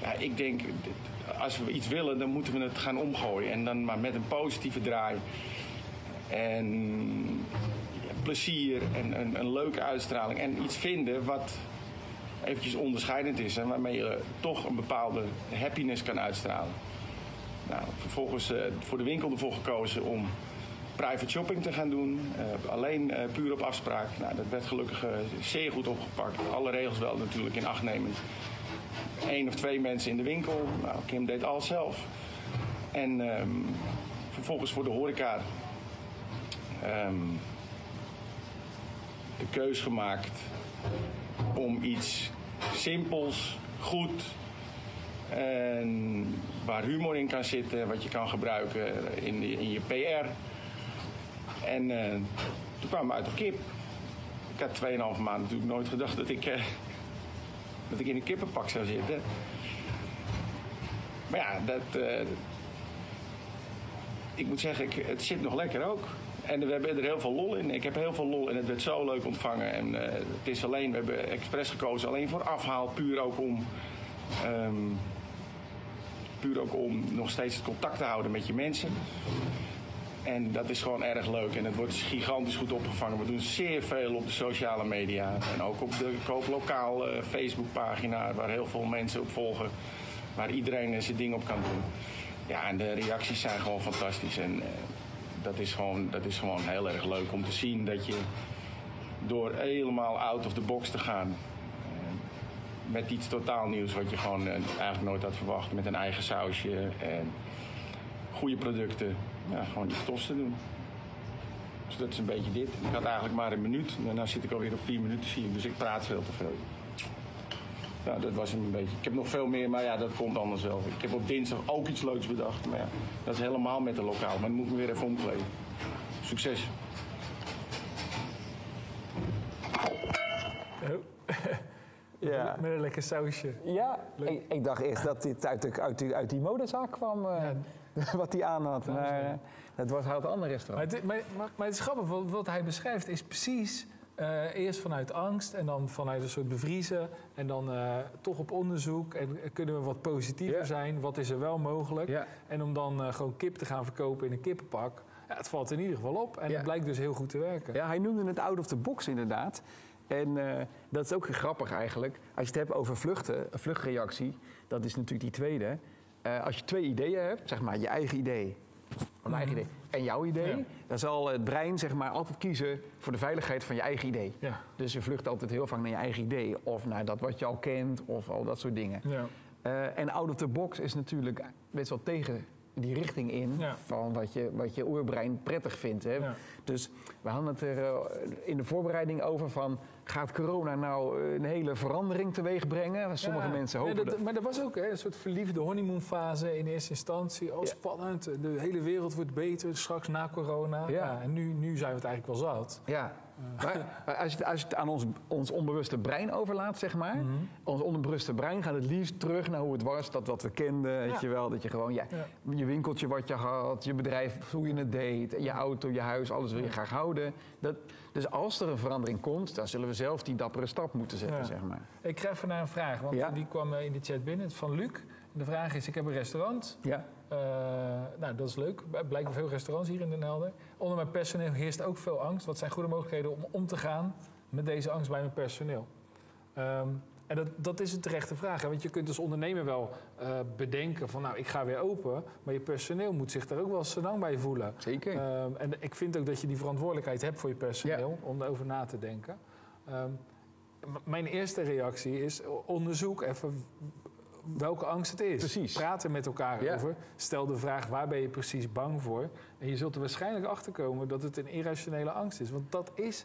ja, ik denk, als we iets willen, dan moeten we het gaan omgooien. En dan maar met een positieve draai. En plezier en een, een leuke uitstraling. En iets vinden wat eventjes onderscheidend is. En waarmee je toch een bepaalde happiness kan uitstralen. Nou, vervolgens eh, voor de winkel ervoor gekozen om private shopping te gaan doen. eh, alleen eh, puur op afspraak. Nou, dat werd gelukkig zeer goed opgepakt. Alle regels wel natuurlijk in acht nemend. Eén of twee mensen in de winkel. Nou, Kim deed alles zelf. En ehm, vervolgens voor de horeca ehm, de keus gemaakt om iets simpels, goed en waar humor in kan zitten, wat je kan gebruiken in, in je PR. En eh, toen kwamen we uit op kip. Ik had 2,5 maanden natuurlijk nooit gedacht dat ik, eh, dat ik in een kippenpak zou zitten. Maar ja, dat, eh, ik moet zeggen, ik, het zit nog lekker ook. En we hebben er heel veel lol in. Ik heb heel veel lol en het werd zo leuk ontvangen. En eh, het is alleen, we hebben expres gekozen alleen voor afhaal, puur ook om. ehm, puur ook om nog steeds het contact te houden met je mensen. En dat is gewoon erg leuk en het wordt gigantisch goed opgevangen. We doen zeer veel op de sociale media en ook op de kooplokaal eh, Facebookpagina, waar heel veel mensen op volgen, waar iedereen zijn ding op kan doen. Ja, en de reacties zijn gewoon fantastisch en eh, dat, is gewoon, dat is gewoon heel erg leuk om te zien dat je door helemaal out of the box te gaan, eh, met iets totaal nieuws wat je gewoon eigenlijk nooit had verwacht, met een eigen sausje en goede producten. Ja, gewoon iets tofs te doen. Dus dat is een beetje dit. Ik had eigenlijk maar een minuut. En nu zit ik alweer op vier minuten, zie ik. Dus ik praat veel te veel. Ja, dat was hem een beetje. Ik heb nog veel meer, maar ja, dat komt anders wel. Ik heb op dinsdag ook iets leuks bedacht. Maar ja, dat is helemaal met de lokaal. Maar dan moet ik me weer even omkleden. Succes. Oh, Ja, met een lekker sausje. ja ik, ik dacht eerst dat dit uit, de, uit, die, uit die modezaak kwam, eh, wat hij aan had. Maar het was een ander Maar restaurant. het, maar, maar, maar het is grappig, wat, wat hij beschrijft is precies eh, eerst vanuit angst en dan vanuit een soort bevriezen. En dan eh, toch op onderzoek en eh, kunnen we wat positiever zijn, wat is er wel mogelijk. En om dan gewoon kip te gaan verkopen in een kippenpak. Ja, het valt in ieder geval op en het blijkt dus heel goed te werken. Ja, hij noemde het out of the box inderdaad. En eh, dat is ook grappig eigenlijk. Als je het hebt over vluchten, een vluchtreactie, dat is natuurlijk die tweede. Eh, als je twee ideeën hebt, zeg maar je eigen idee, mijn eigen idee en jouw idee, Ja. dan zal het brein zeg maar altijd kiezen voor de veiligheid van je eigen idee. Ja. Dus je vlucht altijd heel vaak naar je eigen idee of naar dat wat je al kent of al dat soort dingen. Ja. Eh, en out of the box is natuurlijk best wel tegen die richting in Ja. van wat je, wat je oerbrein prettig vindt. Hè? Ja. Dus we hadden het er eh, in de voorbereiding over van... gaat corona nou eh, een hele verandering teweeg brengen? Sommige Ja. mensen Nee, hopen dat, dat. Maar dat was ook hè, een soort verliefde honeymoonfase in eerste instantie. Oh, Ja. spannend. De hele wereld wordt beter straks na corona. Ja. en nu, nu zijn we het eigenlijk wel zat. Ja. Maar, maar als, je het, als je het aan ons, ons onbewuste brein overlaat, zeg maar... Mhm. ons onbewuste brein gaat het liefst terug naar hoe het was... dat wat we kenden, weet je wel. Dat je gewoon ja, je winkeltje wat je had, je bedrijf, hoe je het deed... je auto, je huis, alles wil je graag houden. Dat, dus als er een verandering komt, dan zullen we zelf die dappere stap moeten zetten, zeg maar. Ik ga even naar een vraag, want die kwam eh, in de chat binnen. Van Luc. De vraag is, ik heb een restaurant. Ja. Eh, nou, dat is leuk. Blijken veel restaurants hier in Den Helder. Onder mijn personeel heerst ook veel angst. Wat zijn goede mogelijkheden om om te gaan met deze angst bij mijn personeel? Ehm, en dat, dat is een terechte vraag. Hè? Want je kunt als ondernemer wel eh, bedenken van... nou, ik ga weer open. Maar je personeel moet zich daar ook wel senang bij voelen. Zeker. Ehm, en ik vind ook dat je die verantwoordelijkheid hebt voor je personeel... om erover na te denken. Ehm, mijn eerste reactie is onderzoek even welke angst het is. Precies. Praat er met elkaar Ja. over. Stel de vraag waar ben je precies bang voor. En je zult er waarschijnlijk achter komen dat het een irrationele angst is. Want dat is.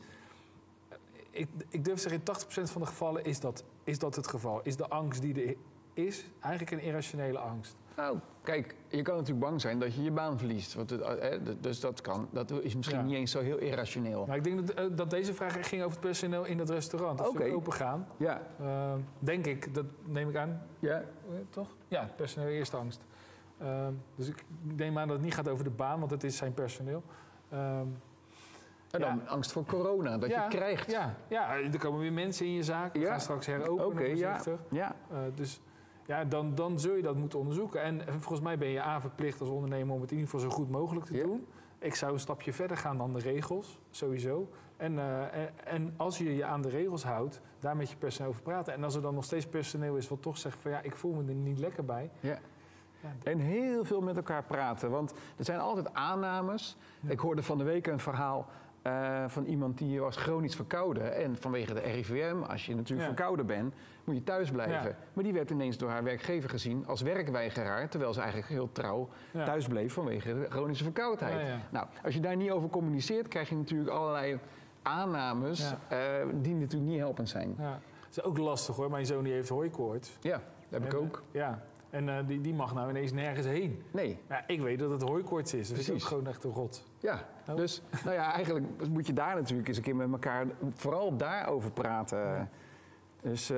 Ik, ik durf te zeggen, in 80% van de gevallen is dat, is dat het geval. Is de angst die er is eigenlijk een irrationele angst. Nou, kijk, je kan natuurlijk bang zijn dat je je baan verliest. Want het, eh, eh, dus dat kan. Dat is misschien Ja. niet eens zo heel irrationeel. Maar ik denk dat, eh, dat deze vraag ging over het personeel in dat restaurant. Als Oké. ze open gaan, Ja. eh, denk ik, dat neem ik aan, Ja. Toch? Ja, personeel eerst angst. Ehm, dus ik neem aan dat het niet gaat over de baan, want het is zijn personeel. Ehm, En dan Ja. angst voor corona, dat ja, je krijgt. Ja, ja, er komen weer mensen in je zaak. Ja. gaan straks heropenen Oké, ja. voorzichtig. ja. Eh, dus ja, dan, dan zul je dat moeten onderzoeken. En volgens mij ben je A verplicht als ondernemer om het in ieder geval zo goed mogelijk te Ja. doen. Ik zou een stapje verder gaan dan de regels, sowieso. En, eh, en, en als je je aan de regels houdt, daar met je personeel over praten. En als er dan nog steeds personeel is wat toch zegt van ja, ik voel me er niet lekker bij. ja. En heel veel met elkaar praten. Want er zijn altijd aannames. Ik hoorde van de week een verhaal eh, van iemand die was chronisch verkouden. En vanwege de RIVM, als je natuurlijk Ja. verkouden bent, moet je thuis blijven. Ja. Maar die werd ineens door haar werkgever gezien als werkweigeraar. Terwijl ze eigenlijk heel trouw Ja. thuis bleef vanwege de chronische verkoudheid. Nou, als je daar niet over communiceert, krijg je natuurlijk allerlei aannames eh, die natuurlijk niet helpend zijn. Ja. Het is ook lastig hoor. Mijn zoon die heeft hooikoorts. Ja, dat heb ik ook. Ja. En eh, die, die mag nou ineens nergens heen. Nee, Ja, ik weet dat het hooikoorts is. Dus het is ook Precies. gewoon echt een rot. Ja, Oh. dus nou ja, eigenlijk moet je daar natuurlijk eens een keer met elkaar vooral daarover praten. Ja. Dus eh,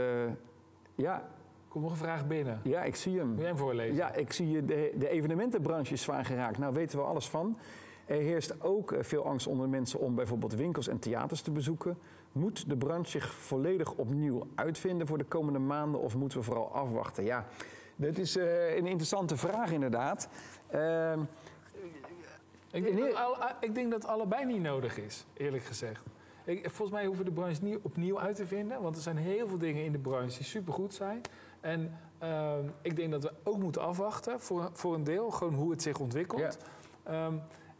ja, Komt nog een vraag binnen. ja, ik zie hem. Wil jij hem voorlezen? Ja, ik zie je de, de evenementenbranche is zwaar geraakt. Nou weten we alles van. Er heerst ook eh, veel angst onder mensen om bijvoorbeeld winkels en theaters te bezoeken. Moet de branche zich volledig opnieuw uitvinden voor de komende maanden of moeten we vooral afwachten? Ja, dat is eh, een interessante vraag inderdaad. Ehm, Ik denk, dat, alle- ik denk dat allebei niet nodig is, eerlijk gezegd. Ik, volgens mij hoeven we de branche niet opnieuw uit te vinden. Want er zijn heel veel dingen in de branche die supergoed zijn. En ehm, ik denk dat we ook moeten afwachten voor, voor een deel. Gewoon hoe het zich ontwikkelt. Ja. Ehm,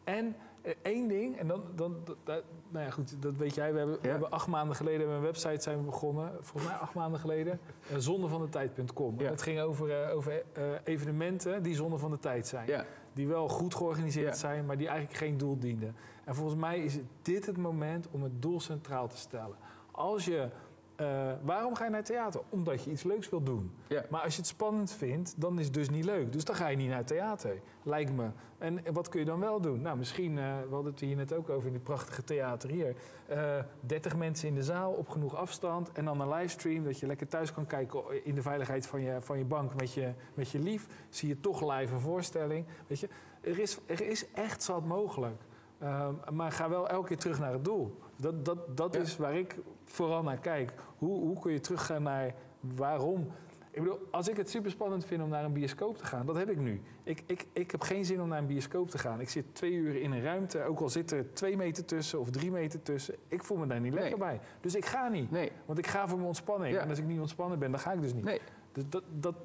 en eh, één ding, en dan, dan dat- dat- nou ja goed, dat weet jij. We hebben, we hebben acht maanden geleden een website zijn we begonnen. Volgens mij acht maanden geleden. Uh, zondevandetijd.com. Ja. Het ging over, eh, over eh, evenementen die zonde van de tijd zijn die wel goed georganiseerd zijn, maar die eigenlijk geen doel dienden. En volgens mij is dit het moment om het doel centraal te stellen. Als je, eh, waarom ga je naar het theater? Omdat je iets leuks wilt doen. Ja. Maar als je het spannend vindt, dan is het dus niet leuk. Dus dan ga je niet naar het theater, lijkt me. En wat kun je dan wel doen? Nou, misschien, eh, we hadden het hier net ook over in dit prachtige theater hier. Eh 30 mensen in de zaal op genoeg afstand. En dan een livestream, dat je lekker thuis kan kijken in de veiligheid van je, van je bank met je, met je lief. Zie je toch live een voorstelling. Weet je, er is, er is echt zat mogelijk. Ehm, maar ga wel elke keer terug naar het doel. Dat, dat, dat Ja. is waar ik vooral naar kijk. Hoe, hoe kun je teruggaan naar waarom? Ik bedoel, als ik het super spannend vind om naar een bioscoop te gaan, dat heb ik nu. Ik, ik, ik heb geen zin om naar een bioscoop te gaan. Ik zit twee uur in een ruimte, ook al zit er twee meter tussen of drie meter tussen. Ik voel me daar niet lekker bij. Dus ik ga niet. Nee, Want ik ga voor mijn ontspanning. Ja. En als ik niet ontspannen ben, dan ga ik dus niet. nee. Dus dat, dat,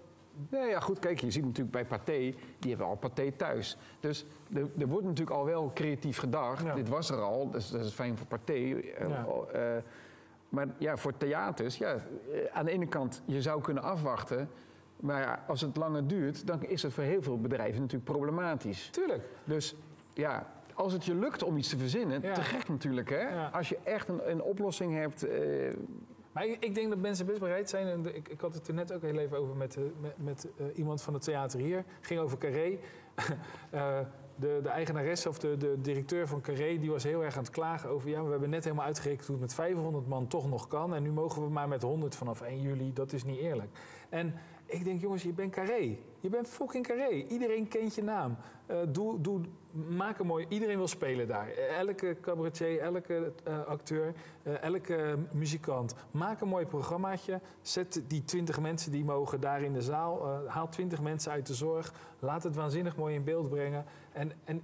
Nee, ja, goed, kijk, je ziet natuurlijk bij Pathé, die hebben al Pathé thuis. Dus er, er wordt natuurlijk al wel creatief gedacht. Ja. Dit was er al, dus dat is fijn voor Pathé. eh, Ja. eh, maar ja, voor theaters, ja, eh, aan de ene kant, je zou kunnen afwachten. Maar ja, als het langer duurt, dan is het voor heel veel bedrijven natuurlijk problematisch. tuurlijk. Dus ja, als het je lukt om iets te verzinnen, Ja. te gek natuurlijk, hè? Ja. Als je echt een, een oplossing hebt. Maar ik, denk dat mensen best bereid zijn. En ik, ik had het er net ook heel even over met, eh, met, met eh, iemand van het theater hier. ging over Carré. Eh, de, de eigenaresse of de, de directeur van Carré die was heel erg aan het klagen over... ja, we hebben net helemaal uitgerekend hoe het met 500 man toch nog kan... en nu mogen we maar met 100 vanaf 1 juli. Dat is niet eerlijk. En ik denk, jongens, je bent Carré. Je bent fucking Carré. Iedereen kent je naam. Doe, doe, maak een mooi... Iedereen wil spelen daar. Elke cabaretier, elke eh, acteur, eh, elke muzikant. Maak een mooi programmaatje. Zet die 20 mensen die mogen daar in de zaal. eh, haal 20 mensen uit de zorg. Laat het waanzinnig mooi in beeld brengen. En, en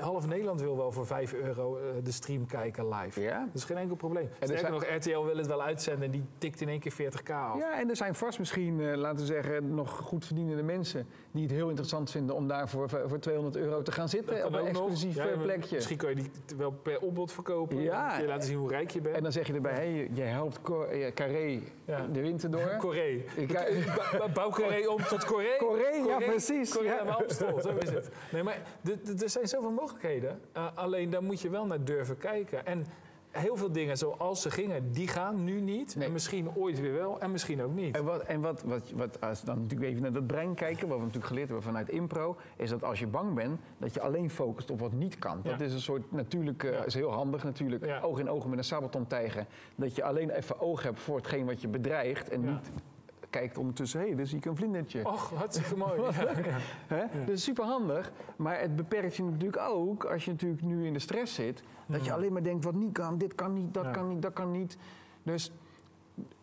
half Nederland wil wel voor 5 euro de stream kijken live. ja. Dat is geen enkel probleem. er Sterker zijn- nog, RTL wil het wel uitzenden en die tikt in één keer 40k af. Ja, en er zijn vast misschien, laten we zeggen, nog goed verdienende mensen die het heel interessant vinden om daar voor, voor 200 euro te gaan zitten op een exclusief Ja, eh, plekje. Misschien kan je die wel per opbod verkopen. Ja. Je laten zien hoe rijk je bent. En dan zeg je erbij, hey, je helpt eh, Carré Ja. de winter door. Coré. Eh, Bouw Coré om tot Coré. Coré, ja, precies, Coré ja. Amstel, zo is het. Nee, maar er zijn zoveel mogelijkheden. Uh, alleen daar moet je wel naar durven kijken. En heel veel dingen zoals ze gingen, die gaan nu niet. Nee. En misschien ooit weer wel en misschien ook niet. En, wat, en wat, wat, wat, als we dan natuurlijk even naar dat brein kijken, wat we natuurlijk geleerd hebben vanuit impro, is dat als je bang bent, dat je alleen focust op wat niet kan. Dat Ja. is een soort natuurlijk, eh, Ja. is heel handig natuurlijk, Ja. oog in oog met een sabeltandtijger. Dat je alleen even oog hebt voor hetgeen wat je bedreigt en Ja. niet kijkt ondertussen, hé, hey, daar zie ik een vlindertje. Och, hartstikke mooi. Ja, ja. Hè? Dat is super handig, maar het beperkt je natuurlijk ook als je natuurlijk nu in de stress zit. Dat je alleen maar denkt wat niet kan, dit kan niet, dat Ja. kan niet, dat kan niet. Dus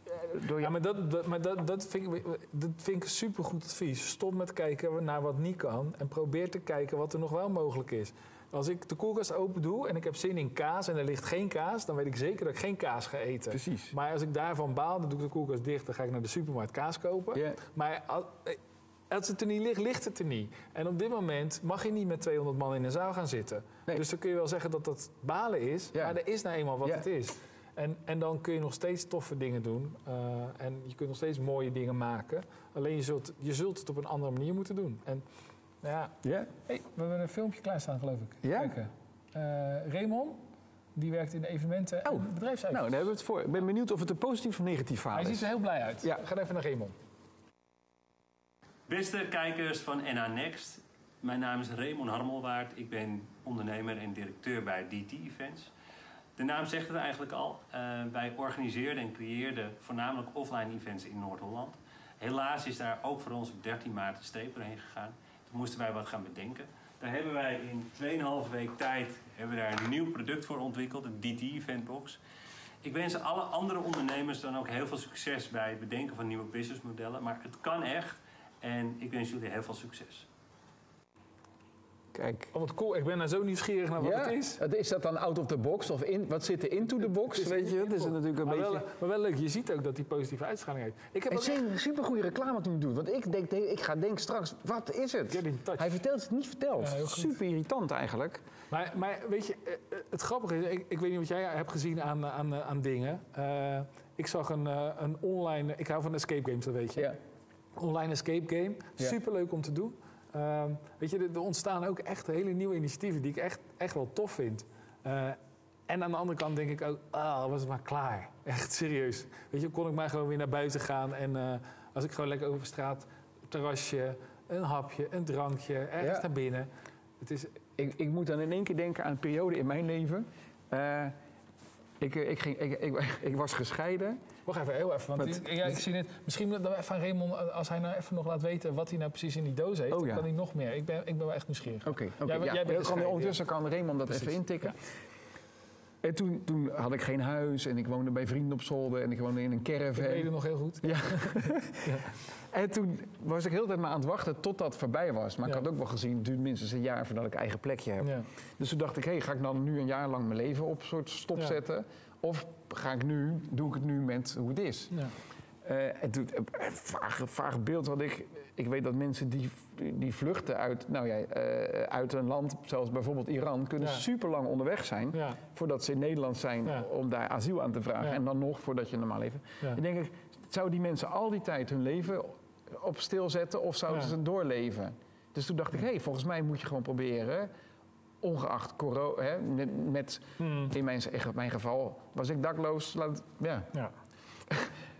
eh, door je Ja, maar dat, dat, maar dat, dat, vind ik, dat vind ik supergoed advies. Stop met kijken naar wat niet kan en probeer te kijken wat er nog wel mogelijk is. Als ik de koelkast open doe en ik heb zin in kaas en er ligt geen kaas, dan weet ik zeker dat ik geen kaas ga eten. Precies. Maar als ik daarvan baal, dan doe ik de koelkast dicht, dan ga ik naar de supermarkt kaas kopen. Maar eh, Als het er niet ligt, ligt het er niet. En op dit moment mag je niet met 200 man in een zaal gaan zitten. Nee. Dus dan kun je wel zeggen dat dat balen is, Ja. maar er is nou eenmaal wat Ja. het is. En, en dan kun je nog steeds toffe dingen doen. eh, en je kunt nog steeds mooie dingen maken. Alleen je zult, je zult het op een andere manier moeten doen. En ja, Ja? hey, we hebben een filmpje klaarstaan, geloof ik. Ja? Kijken. Eh, Raymond, die werkt in de evenementen en Oh, bedrijfsuitjes. Nou, daar hebben we het voor. Ik ben benieuwd of het een positief of negatief verhaal Hij is. ziet er heel blij uit. Ja. Ga even naar Raymond. Beste kijkers van NA Next, mijn naam is Raymond Harmelwaard. Ik ben ondernemer en directeur bij DT Events. De naam zegt het eigenlijk al. Eh, wij organiseerden en creëerden voornamelijk offline events in Noord-Holland. Helaas is daar ook voor ons op 13 maart de streep doorheen gegaan. Moesten wij wat gaan bedenken. Daar hebben wij in 2,5 week tijd hebben daar een nieuw product voor ontwikkeld, de DT Eventbox. Ik wens alle andere ondernemers dan ook heel veel succes bij het bedenken van nieuwe businessmodellen. Maar het kan echt. En ik wens jullie heel veel succes. Kijk. Oh, wat cool. Ik ben daar zo nieuwsgierig naar wat ja? het is. Het Is dat dan out of the box? Of in, wat zit er into the box? Weet je, dat is natuurlijk een maar, beetje... wel, maar wel leuk, je ziet ook dat die positieve uitstraling heeft. Ik heb Het ook is een supergoeie reclame wat hij nu doet. Want ik, denk, ik ga denken straks, wat is het? Hij vertelt het niet verteld. Ja. Super irritant eigenlijk. Maar, maar weet je, eh, eh, het grappige is, ik, ik weet niet wat jij hebt gezien aan, aan, eh, aan dingen. Ik zag een, een online, ik hou van escape games, dat weet je. Ja. Online escape game, superleuk om te doen. Ehm, weet je, er, ontstaan ook echt hele nieuwe initiatieven die ik echt, echt wel tof vind. Eh, en aan de andere kant denk ik ook, ah, was het maar klaar. Echt serieus. Weet je, kon ik maar gewoon weer naar buiten gaan. En eh, als ik gewoon lekker over straat, terrasje, een hapje, een drankje, ergens Ja. naar binnen. Het is, Ik, ik moet dan in één keer denken aan een periode in mijn leven. Eh, ik, eh, ik, ging, ik, ik, ik was gescheiden. Wacht even, heel even. Want Wat? ik- ja, ik zie net. Misschien dat we van Raymond, als hij nou even nog laat weten wat hij nou precies in die doos heeft, Oh, dan kan hij nog meer. Ik ben, ik ben wel echt nieuwsgierig. Oké, oké. Jij- ja. jij bent kan, gescheiden, ondertussen kan Raymond dat Precies. even intikken. En toen, toen had ik geen huis en ik woonde bij vrienden op zolder en ik woonde in een Ik weet het caravan. nog heel goed. Ja. En toen was ik heel de tijd maar aan het wachten tot dat voorbij was. Maar Ja. ik had ook wel gezien, het duurt minstens een jaar voordat ik eigen plekje heb. Ja. Dus toen dacht ik, hé, ga ik dan nu een jaar lang mijn leven op soort stop Ja. zetten? Of ga ik nu, doe ik het nu met hoe het is? Ja. Eh, en toen, vaag, vaag beeld had ik. Ik weet dat mensen die, die vluchten uit, nou ja, eh, uit een land, zoals bijvoorbeeld Iran, kunnen Ja. super lang onderweg zijn. Ja. Voordat ze in Nederland zijn Ja. om daar asiel aan te vragen. En dan nog voordat je normaal leven. Ik denk, ik, zouden die mensen al die tijd hun leven op stilzetten of zouden ze doorleven? Dus toen dacht ik, hé, volgens mij moet je gewoon proberen, ongeacht corona, hè, met, met Hmm. in mijn, in mijn geval was ik dakloos. Laat, ja, Ja.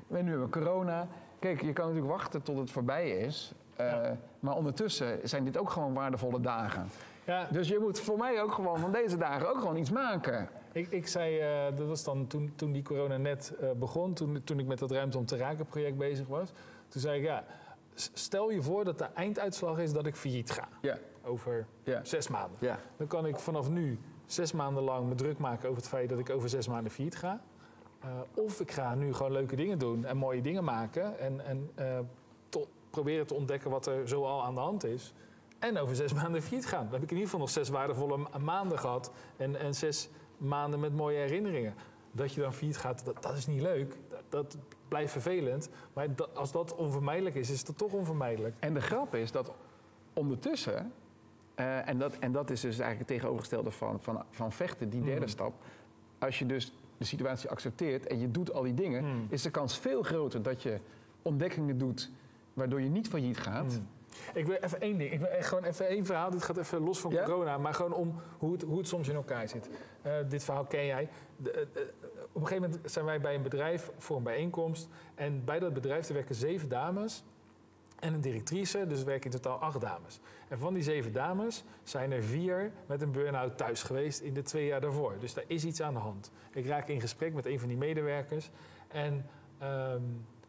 we nu hebben corona. Kijk, je kan natuurlijk wachten tot het voorbij is. eh, Ja. Maar ondertussen zijn dit ook gewoon waardevolle dagen. Ja, Dus je moet voor mij ook gewoon van deze dagen ook gewoon iets maken. ik, ik zei, eh, dat was dan toen, toen die corona net eh, begon, toen, toen ik met dat Ruimte om te raken project bezig was. Toen zei ik, ja, stel je voor dat de einduitslag is dat ik failliet ga. Ja, Over ja, zes maanden. ja. Dan kan ik vanaf nu zes maanden lang me druk maken over het feit dat ik over zes maanden failliet ga. Eh, of ik ga nu gewoon leuke dingen doen en mooie dingen maken. En, en eh, proberen te ontdekken wat er zoal aan de hand is. En over zes maanden failliet gaan. Dan heb ik in ieder geval nog zes waardevolle ma- maanden gehad. En, en zes maanden met mooie herinneringen. Dat je dan failliet gaat, dat, dat is niet leuk. Dat, dat blijft vervelend. Maar dat- als dat onvermijdelijk is, is dat toch onvermijdelijk. En de grap is dat ondertussen, eh, en, dat, en dat is dus eigenlijk het tegenovergestelde van, van, van vechten, die derde Mm. stap. Als je dus de situatie accepteert en je doet al die dingen, Mm. is de kans veel groter dat je ontdekkingen doet waardoor je niet failliet gaat. Mm. Ik wil even één ding. Ik wil gewoon even één verhaal. Dit gaat even los van Ja? corona. Maar gewoon om hoe het, hoe het soms in elkaar zit. Eh, dit verhaal ken jij. De, eh, eh, op een gegeven moment zijn wij bij een bedrijf voor een bijeenkomst. En bij dat bedrijf er werken zeven dames. En een directrice, dus er werken in totaal acht dames. En van die zeven dames zijn er vier met een burn-out thuis geweest in de twee jaar daarvoor. Dus daar is iets aan de hand. Ik raak in gesprek met een van die medewerkers. En ehm,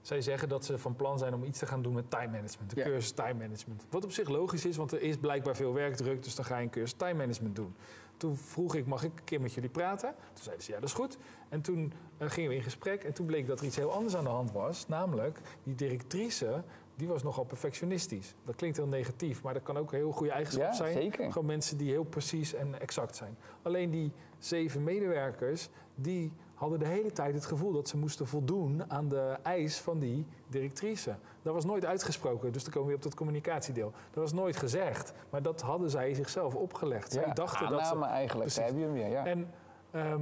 zij zeggen dat ze van plan zijn om iets te gaan doen met time management. Ja. cursus time management. Wat op zich logisch is, want er is blijkbaar veel werkdruk. Dus dan ga je een cursus time management doen. Toen vroeg ik, mag ik een keer met jullie praten? Toen zeiden ze, ja, dat is goed. En toen eh, gingen we in gesprek. En toen bleek dat er iets heel anders aan de hand was. Namelijk, die directrice, die was nogal perfectionistisch. Dat klinkt heel negatief, maar dat kan ook een heel goede eigenschap Ja, zijn. zeker. Gewoon mensen die heel precies en exact zijn. Alleen die zeven medewerkers, die hadden de hele tijd het gevoel dat ze moesten voldoen aan de eis van die directrice. Dat was nooit uitgesproken, dus dan komen we weer op dat communicatiedeel. Dat was nooit gezegd, maar dat hadden zij zichzelf opgelegd. Zij dachten dat ze... eigenlijk, Precies. heb je hem weer. Ja. En ehm,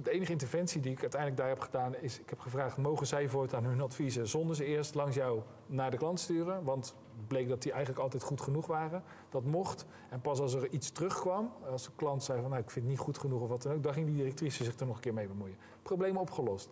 de enige interventie die ik uiteindelijk daar heb gedaan is... ik heb gevraagd, mogen zij voortaan hun adviezen... zonder ze eerst langs jou naar de klant sturen? Want bleek dat die eigenlijk altijd goed genoeg waren. Dat mocht. En pas als er iets terugkwam, als de klant zei van... Nou, ik vind het niet goed genoeg of wat dan ook... dan ging die directrice zich er nog een keer mee bemoeien. Probleem opgelost.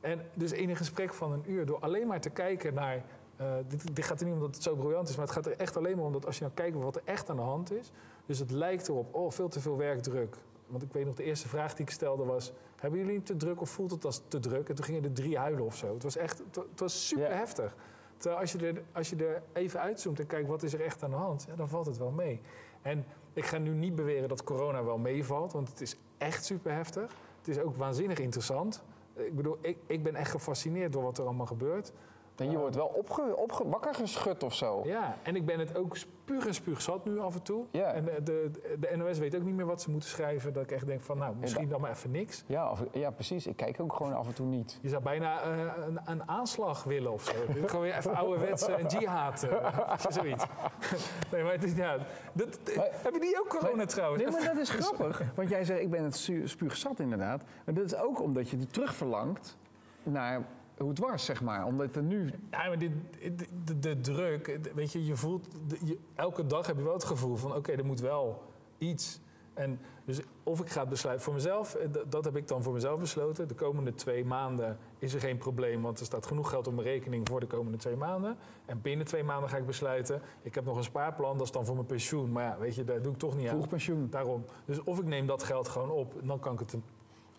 En dus in een gesprek van een uur, door alleen maar te kijken naar... eh, dit, dit gaat er niet om dat het zo briljant is, maar het gaat er echt alleen maar om dat als je nou kijkt wat er echt aan de hand is. Dus het lijkt erop, oh, veel te veel werkdruk. Want ik weet nog, de eerste vraag die ik stelde was: Hebben jullie te druk of voelt het als te druk? En toen gingen er drie huilen of zo. Het was echt, het, het was super heftig. Terwijl als je, er, als je er even uitzoomt en kijkt wat is er echt aan de hand, ja, dan valt het wel mee. En ik ga nu niet beweren dat corona wel meevalt, want het is echt super heftig. Het is ook waanzinnig interessant. Ik bedoel, ik, ik ben echt gefascineerd door wat er allemaal gebeurt. En je wordt wel opge, opge, wakker geschud of zo. Ja, en ik ben het ook spuug en spuug zat nu af en toe. Ja. En de, de, de NOS weet ook niet meer wat ze moeten schrijven. Dat ik echt denk van, nou, misschien dan maar even niks. Ja, of, ja, precies. Ik kijk ook gewoon af en toe niet. Je zou bijna eh, een, een aanslag willen of zo. Gewoon weer even ouderwetse een jihad. eh, zoiets. nee, maar het is, ja, dat, Maar- heb je die ook corona trouwens? Nee, maar dat is grappig. Want jij zegt, ik ben het su- spuugzat inderdaad. Maar dat is ook omdat je er terug verlangt naar hoe het was, zeg maar. Omdat er nu... Ja, maar dit, de, de, de druk, weet je, je voelt... je- elke dag heb je wel het gevoel van, oké, er moet wel iets. En dus of ik ga het besluiten voor mezelf, eh, dat heb ik dan voor mezelf besloten. De komende twee maanden is er geen probleem, want er staat genoeg geld op mijn rekening voor de komende twee maanden. En binnen twee maanden ga ik besluiten, ik heb nog een spaarplan, dat is dan voor mijn pensioen. Maar ja, weet je, daar doe ik toch niet aan. Vroeg pensioen. Daarom. Dus of ik neem dat geld gewoon op, dan kan ik het een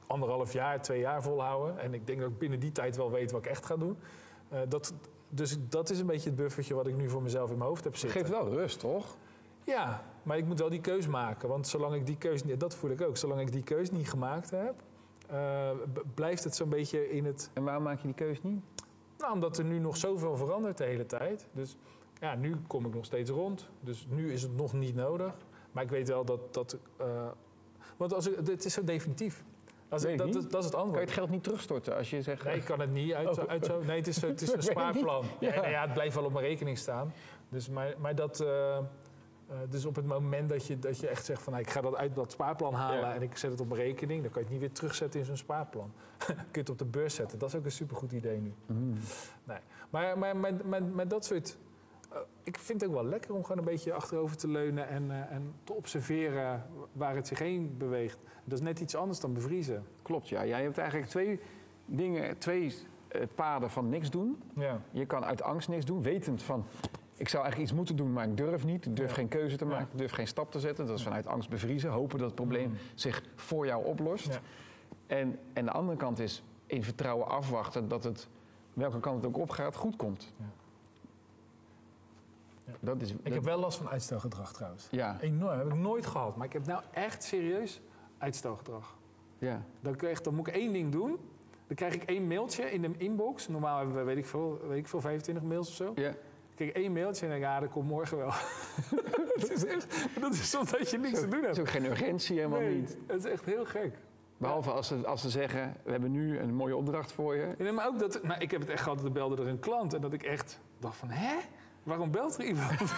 anderhalf jaar, twee jaar volhouden. En ik denk dat ik binnen die tijd wel weet wat ik echt ga doen. Eh, dat, dus dat is een beetje het buffertje wat ik nu voor mezelf in mijn hoofd heb Het zitten. geeft wel rust, toch? Ja, maar ik moet wel die keus maken. Want zolang ik die keus niet, dat voel ik ook, zolang ik die keus niet gemaakt heb, eh, blijft het zo'n beetje in het. En waarom maak je die keus niet? Nou, omdat er nu nog zoveel verandert de hele tijd. Dus ja, nu kom ik nog steeds rond. Dus nu is het nog niet nodig. Maar ik weet wel dat. dat eh, want als ik, het is zo definitief. Als dat, dat, is het Kan antwoord. je het geld niet terugstorten als je zegt... Nee, ik kan het niet uit, Oh. uit zo. Nee, het is, het is een spaarplan. Ja. Ja. ja, het blijft wel op mijn rekening staan. Dus, maar, maar dat. eh, eh, dus op het moment dat je, dat je echt zegt van nou, ik ga dat uit dat spaarplan halen Ja. en ik zet het op mijn rekening, dan kan je het niet weer terugzetten in zo'n spaarplan. kun je het op de beurs zetten. Dat is ook een supergoed idee nu. Mm. Nee. Maar, maar met, met, met dat soort. Eh, ik vind het ook wel lekker om gewoon een beetje achterover te leunen en, eh, en te observeren waar het zich heen beweegt. Dat is net iets anders dan bevriezen. Klopt, ja. Jij hebt eigenlijk twee dingen, twee eh, paden van niks doen. Ja. Je kan uit angst niks doen, wetend van... Ik zou eigenlijk iets moeten doen, maar ik durf niet. Ik durf Ja. geen keuze te maken. Ik durf geen stap te zetten. Dat is vanuit angst bevriezen. Hopen dat het probleem Mm. zich voor jou oplost. Ja. En, en de andere kant is in vertrouwen afwachten dat het, welke kant het ook opgaat, goed komt. Ja. Dat is, Ik dat- heb wel last van uitstelgedrag trouwens. ja, Enorm, heb ik nooit gehad. Maar ik heb nou echt serieus uitstelgedrag. ja. Dan, echt, dan moet ik één ding doen. Dan krijg ik één mailtje in de inbox. Normaal hebben we, weet ik veel, weet ik veel 25 mails of zo. ja. Dan krijg ik één mailtje en denk ik, ja, dat komt morgen wel. dat, is echt, dat is omdat je niks te doen Dat hebt. is ook geen urgentie, helemaal Nee, niet. Het is echt heel gek. Behalve als ze, als ze zeggen, we hebben nu een mooie opdracht voor je. Ja, maar ook dat, nou, ik heb het echt gehad, er belde er een klant. En dat ik echt dacht van, hè? Waarom belt er iemand?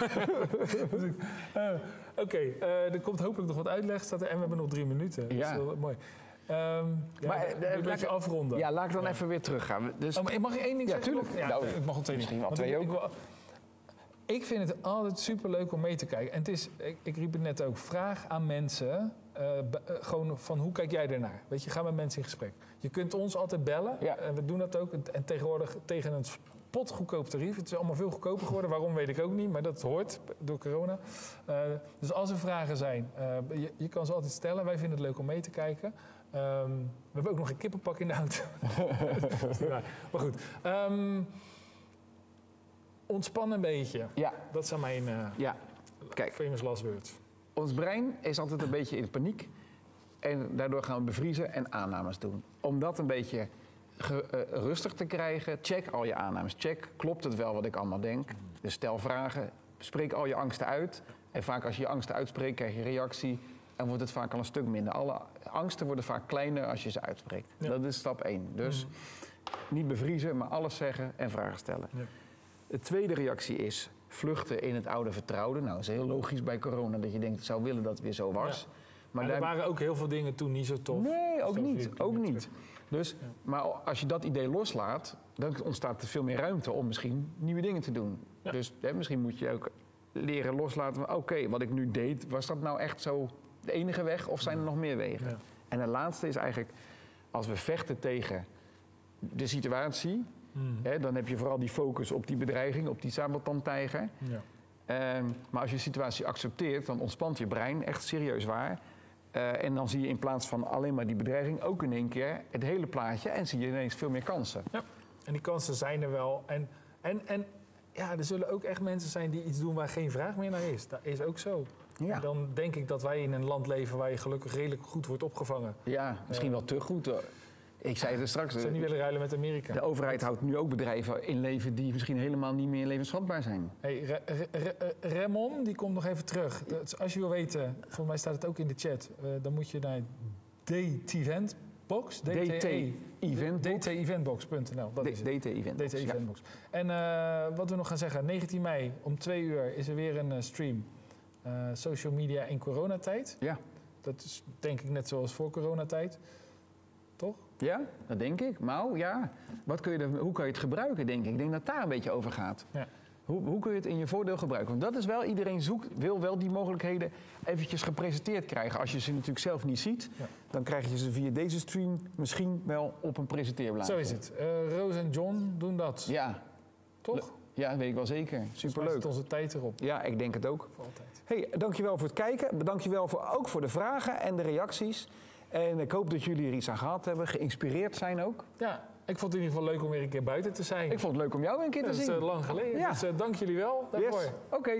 Eh, Oké, eh, er komt hopelijk nog wat uitleg. Staat er, en we hebben nog drie minuten. Dat Ja. is wel mooi. Ehm ja, Maar, maar, eh, laat laat je ik- afronden. Ja, laat ik dan even weer teruggaan. Dus, Oh, mag ik één ding Ja, zeggen? tuurlijk. Ja, Nou, ik mag al twee misschien wel twee ik- ook. Ik, ik vind het altijd superleuk om mee te kijken. En het is, ik, ik riep het net ook, vraag aan mensen... gewoon van hoe kijk jij ernaar? Weet je, ga met mensen in gesprek. Je kunt ons altijd bellen. Ja. En we doen dat ook. En tegenwoordig tegen een spotgoedkoop tarief. Het is allemaal veel goedkoper geworden. Waarom weet ik ook niet, maar dat hoort door corona. Eh, dus als er vragen zijn, eh, je, je kan ze altijd stellen. Wij vinden het leuk om mee te kijken. Ehm, we hebben ook nog een kippenpak in de auto. Maar goed. Ehm, ontspan een beetje. ja, Dat zijn mijn eh, ja. Kijk, famous last words. ons brein is altijd een beetje in paniek. En daardoor gaan we bevriezen en aannames doen. Om dat een beetje ge- eh, rustig te krijgen, check al je aannames. Check, klopt het wel wat ik allemaal denk? Dus stel vragen, spreek al je angsten uit. En vaak als je je angsten uitspreekt, krijg je reactie. en wordt het vaak al een stuk minder. Alle angsten worden vaak kleiner als je ze uitspreekt. Ja. Dat is stap één. Dus niet bevriezen, maar alles zeggen en vragen stellen. Ja. De tweede reactie is vluchten in het oude vertrouwde. Nou, dat is heel logisch bij corona dat je denkt, ik zou willen dat het weer zo was. Maar daar- er waren ook heel veel dingen toen niet zo tof. Nee, ook niet. Ook niet. Dus, Maar als je dat idee loslaat, dan ontstaat er veel meer ruimte om misschien nieuwe dingen te doen. Ja. Dus hè, misschien moet je ook leren loslaten van oké, wat ik nu deed, was dat nou echt zo de enige weg of zijn er nog meer wegen? Ja. En de laatste is eigenlijk, als we vechten tegen de situatie, Hmm. hè, dan heb je vooral die focus op die bedreiging, op die sabeltandtijger. Ja. Ehm, maar als je de situatie accepteert, dan ontspant je brein, echt serieus waar. Eh, en dan zie je in plaats van alleen maar die bedreiging ook in één keer het hele plaatje en zie je ineens veel meer kansen. Ja, en die kansen zijn er wel. En, en, en ja, er zullen ook echt mensen zijn die iets doen waar geen vraag meer naar is. Dat is ook zo. Ja. En dan denk ik dat wij in een land leven waar je gelukkig redelijk goed wordt opgevangen. Ja, misschien wel te goed. Ik zei het er straks. Ze niet willen ruilen met Amerika. De overheid houdt nu ook bedrijven in leven die misschien helemaal niet meer levensvatbaar zijn. Hey, Re- Re- Re- Remon, die komt nog even terug. Dat- als je wil weten, volgens mij staat het ook in de chat, eh, dan moet je naar DT-eventbox. DT Eventbox. DT-eventbox.nl. Dat is het. DT Event. DT Eventbox. En eh, wat we nog gaan zeggen, 19 mei om 2 uur is er weer een eh, stream. Eh, social media in coronatijd. Ja. Dat is denk ik net zoals voor coronatijd. Toch? Ja, dat denk ik. Maar ja, wat kun je er, hoe kan je het gebruiken, denk ik? Ik denk dat daar een beetje over gaat. Ja. Hoe, hoe kun je het in je voordeel gebruiken? Want dat is wel, iedereen zoekt, wil wel die mogelijkheden eventjes gepresenteerd krijgen. Als je ze natuurlijk zelf niet ziet, Ja. dan krijg je ze via deze stream misschien wel op een presenteerblaadje. Zo is het. Eh Roos en John doen dat. Ja, Toch? ja, weet ik wel zeker. Superleuk. zit onze tijd erop. Ja, ik denk het ook. Voor altijd. Hey, dankjewel voor het kijken. Dankjewel voor, ook voor de vragen en de reacties. En ik hoop dat jullie er iets aan gehad hebben, geïnspireerd zijn ook. Ja, ik vond het in ieder geval leuk om weer een keer buiten te zijn. Ik vond het leuk om jou een keer te dat is zien. eh, lang geleden. Ja. Dus eh, dank jullie wel daarvoor. Yes. Oké,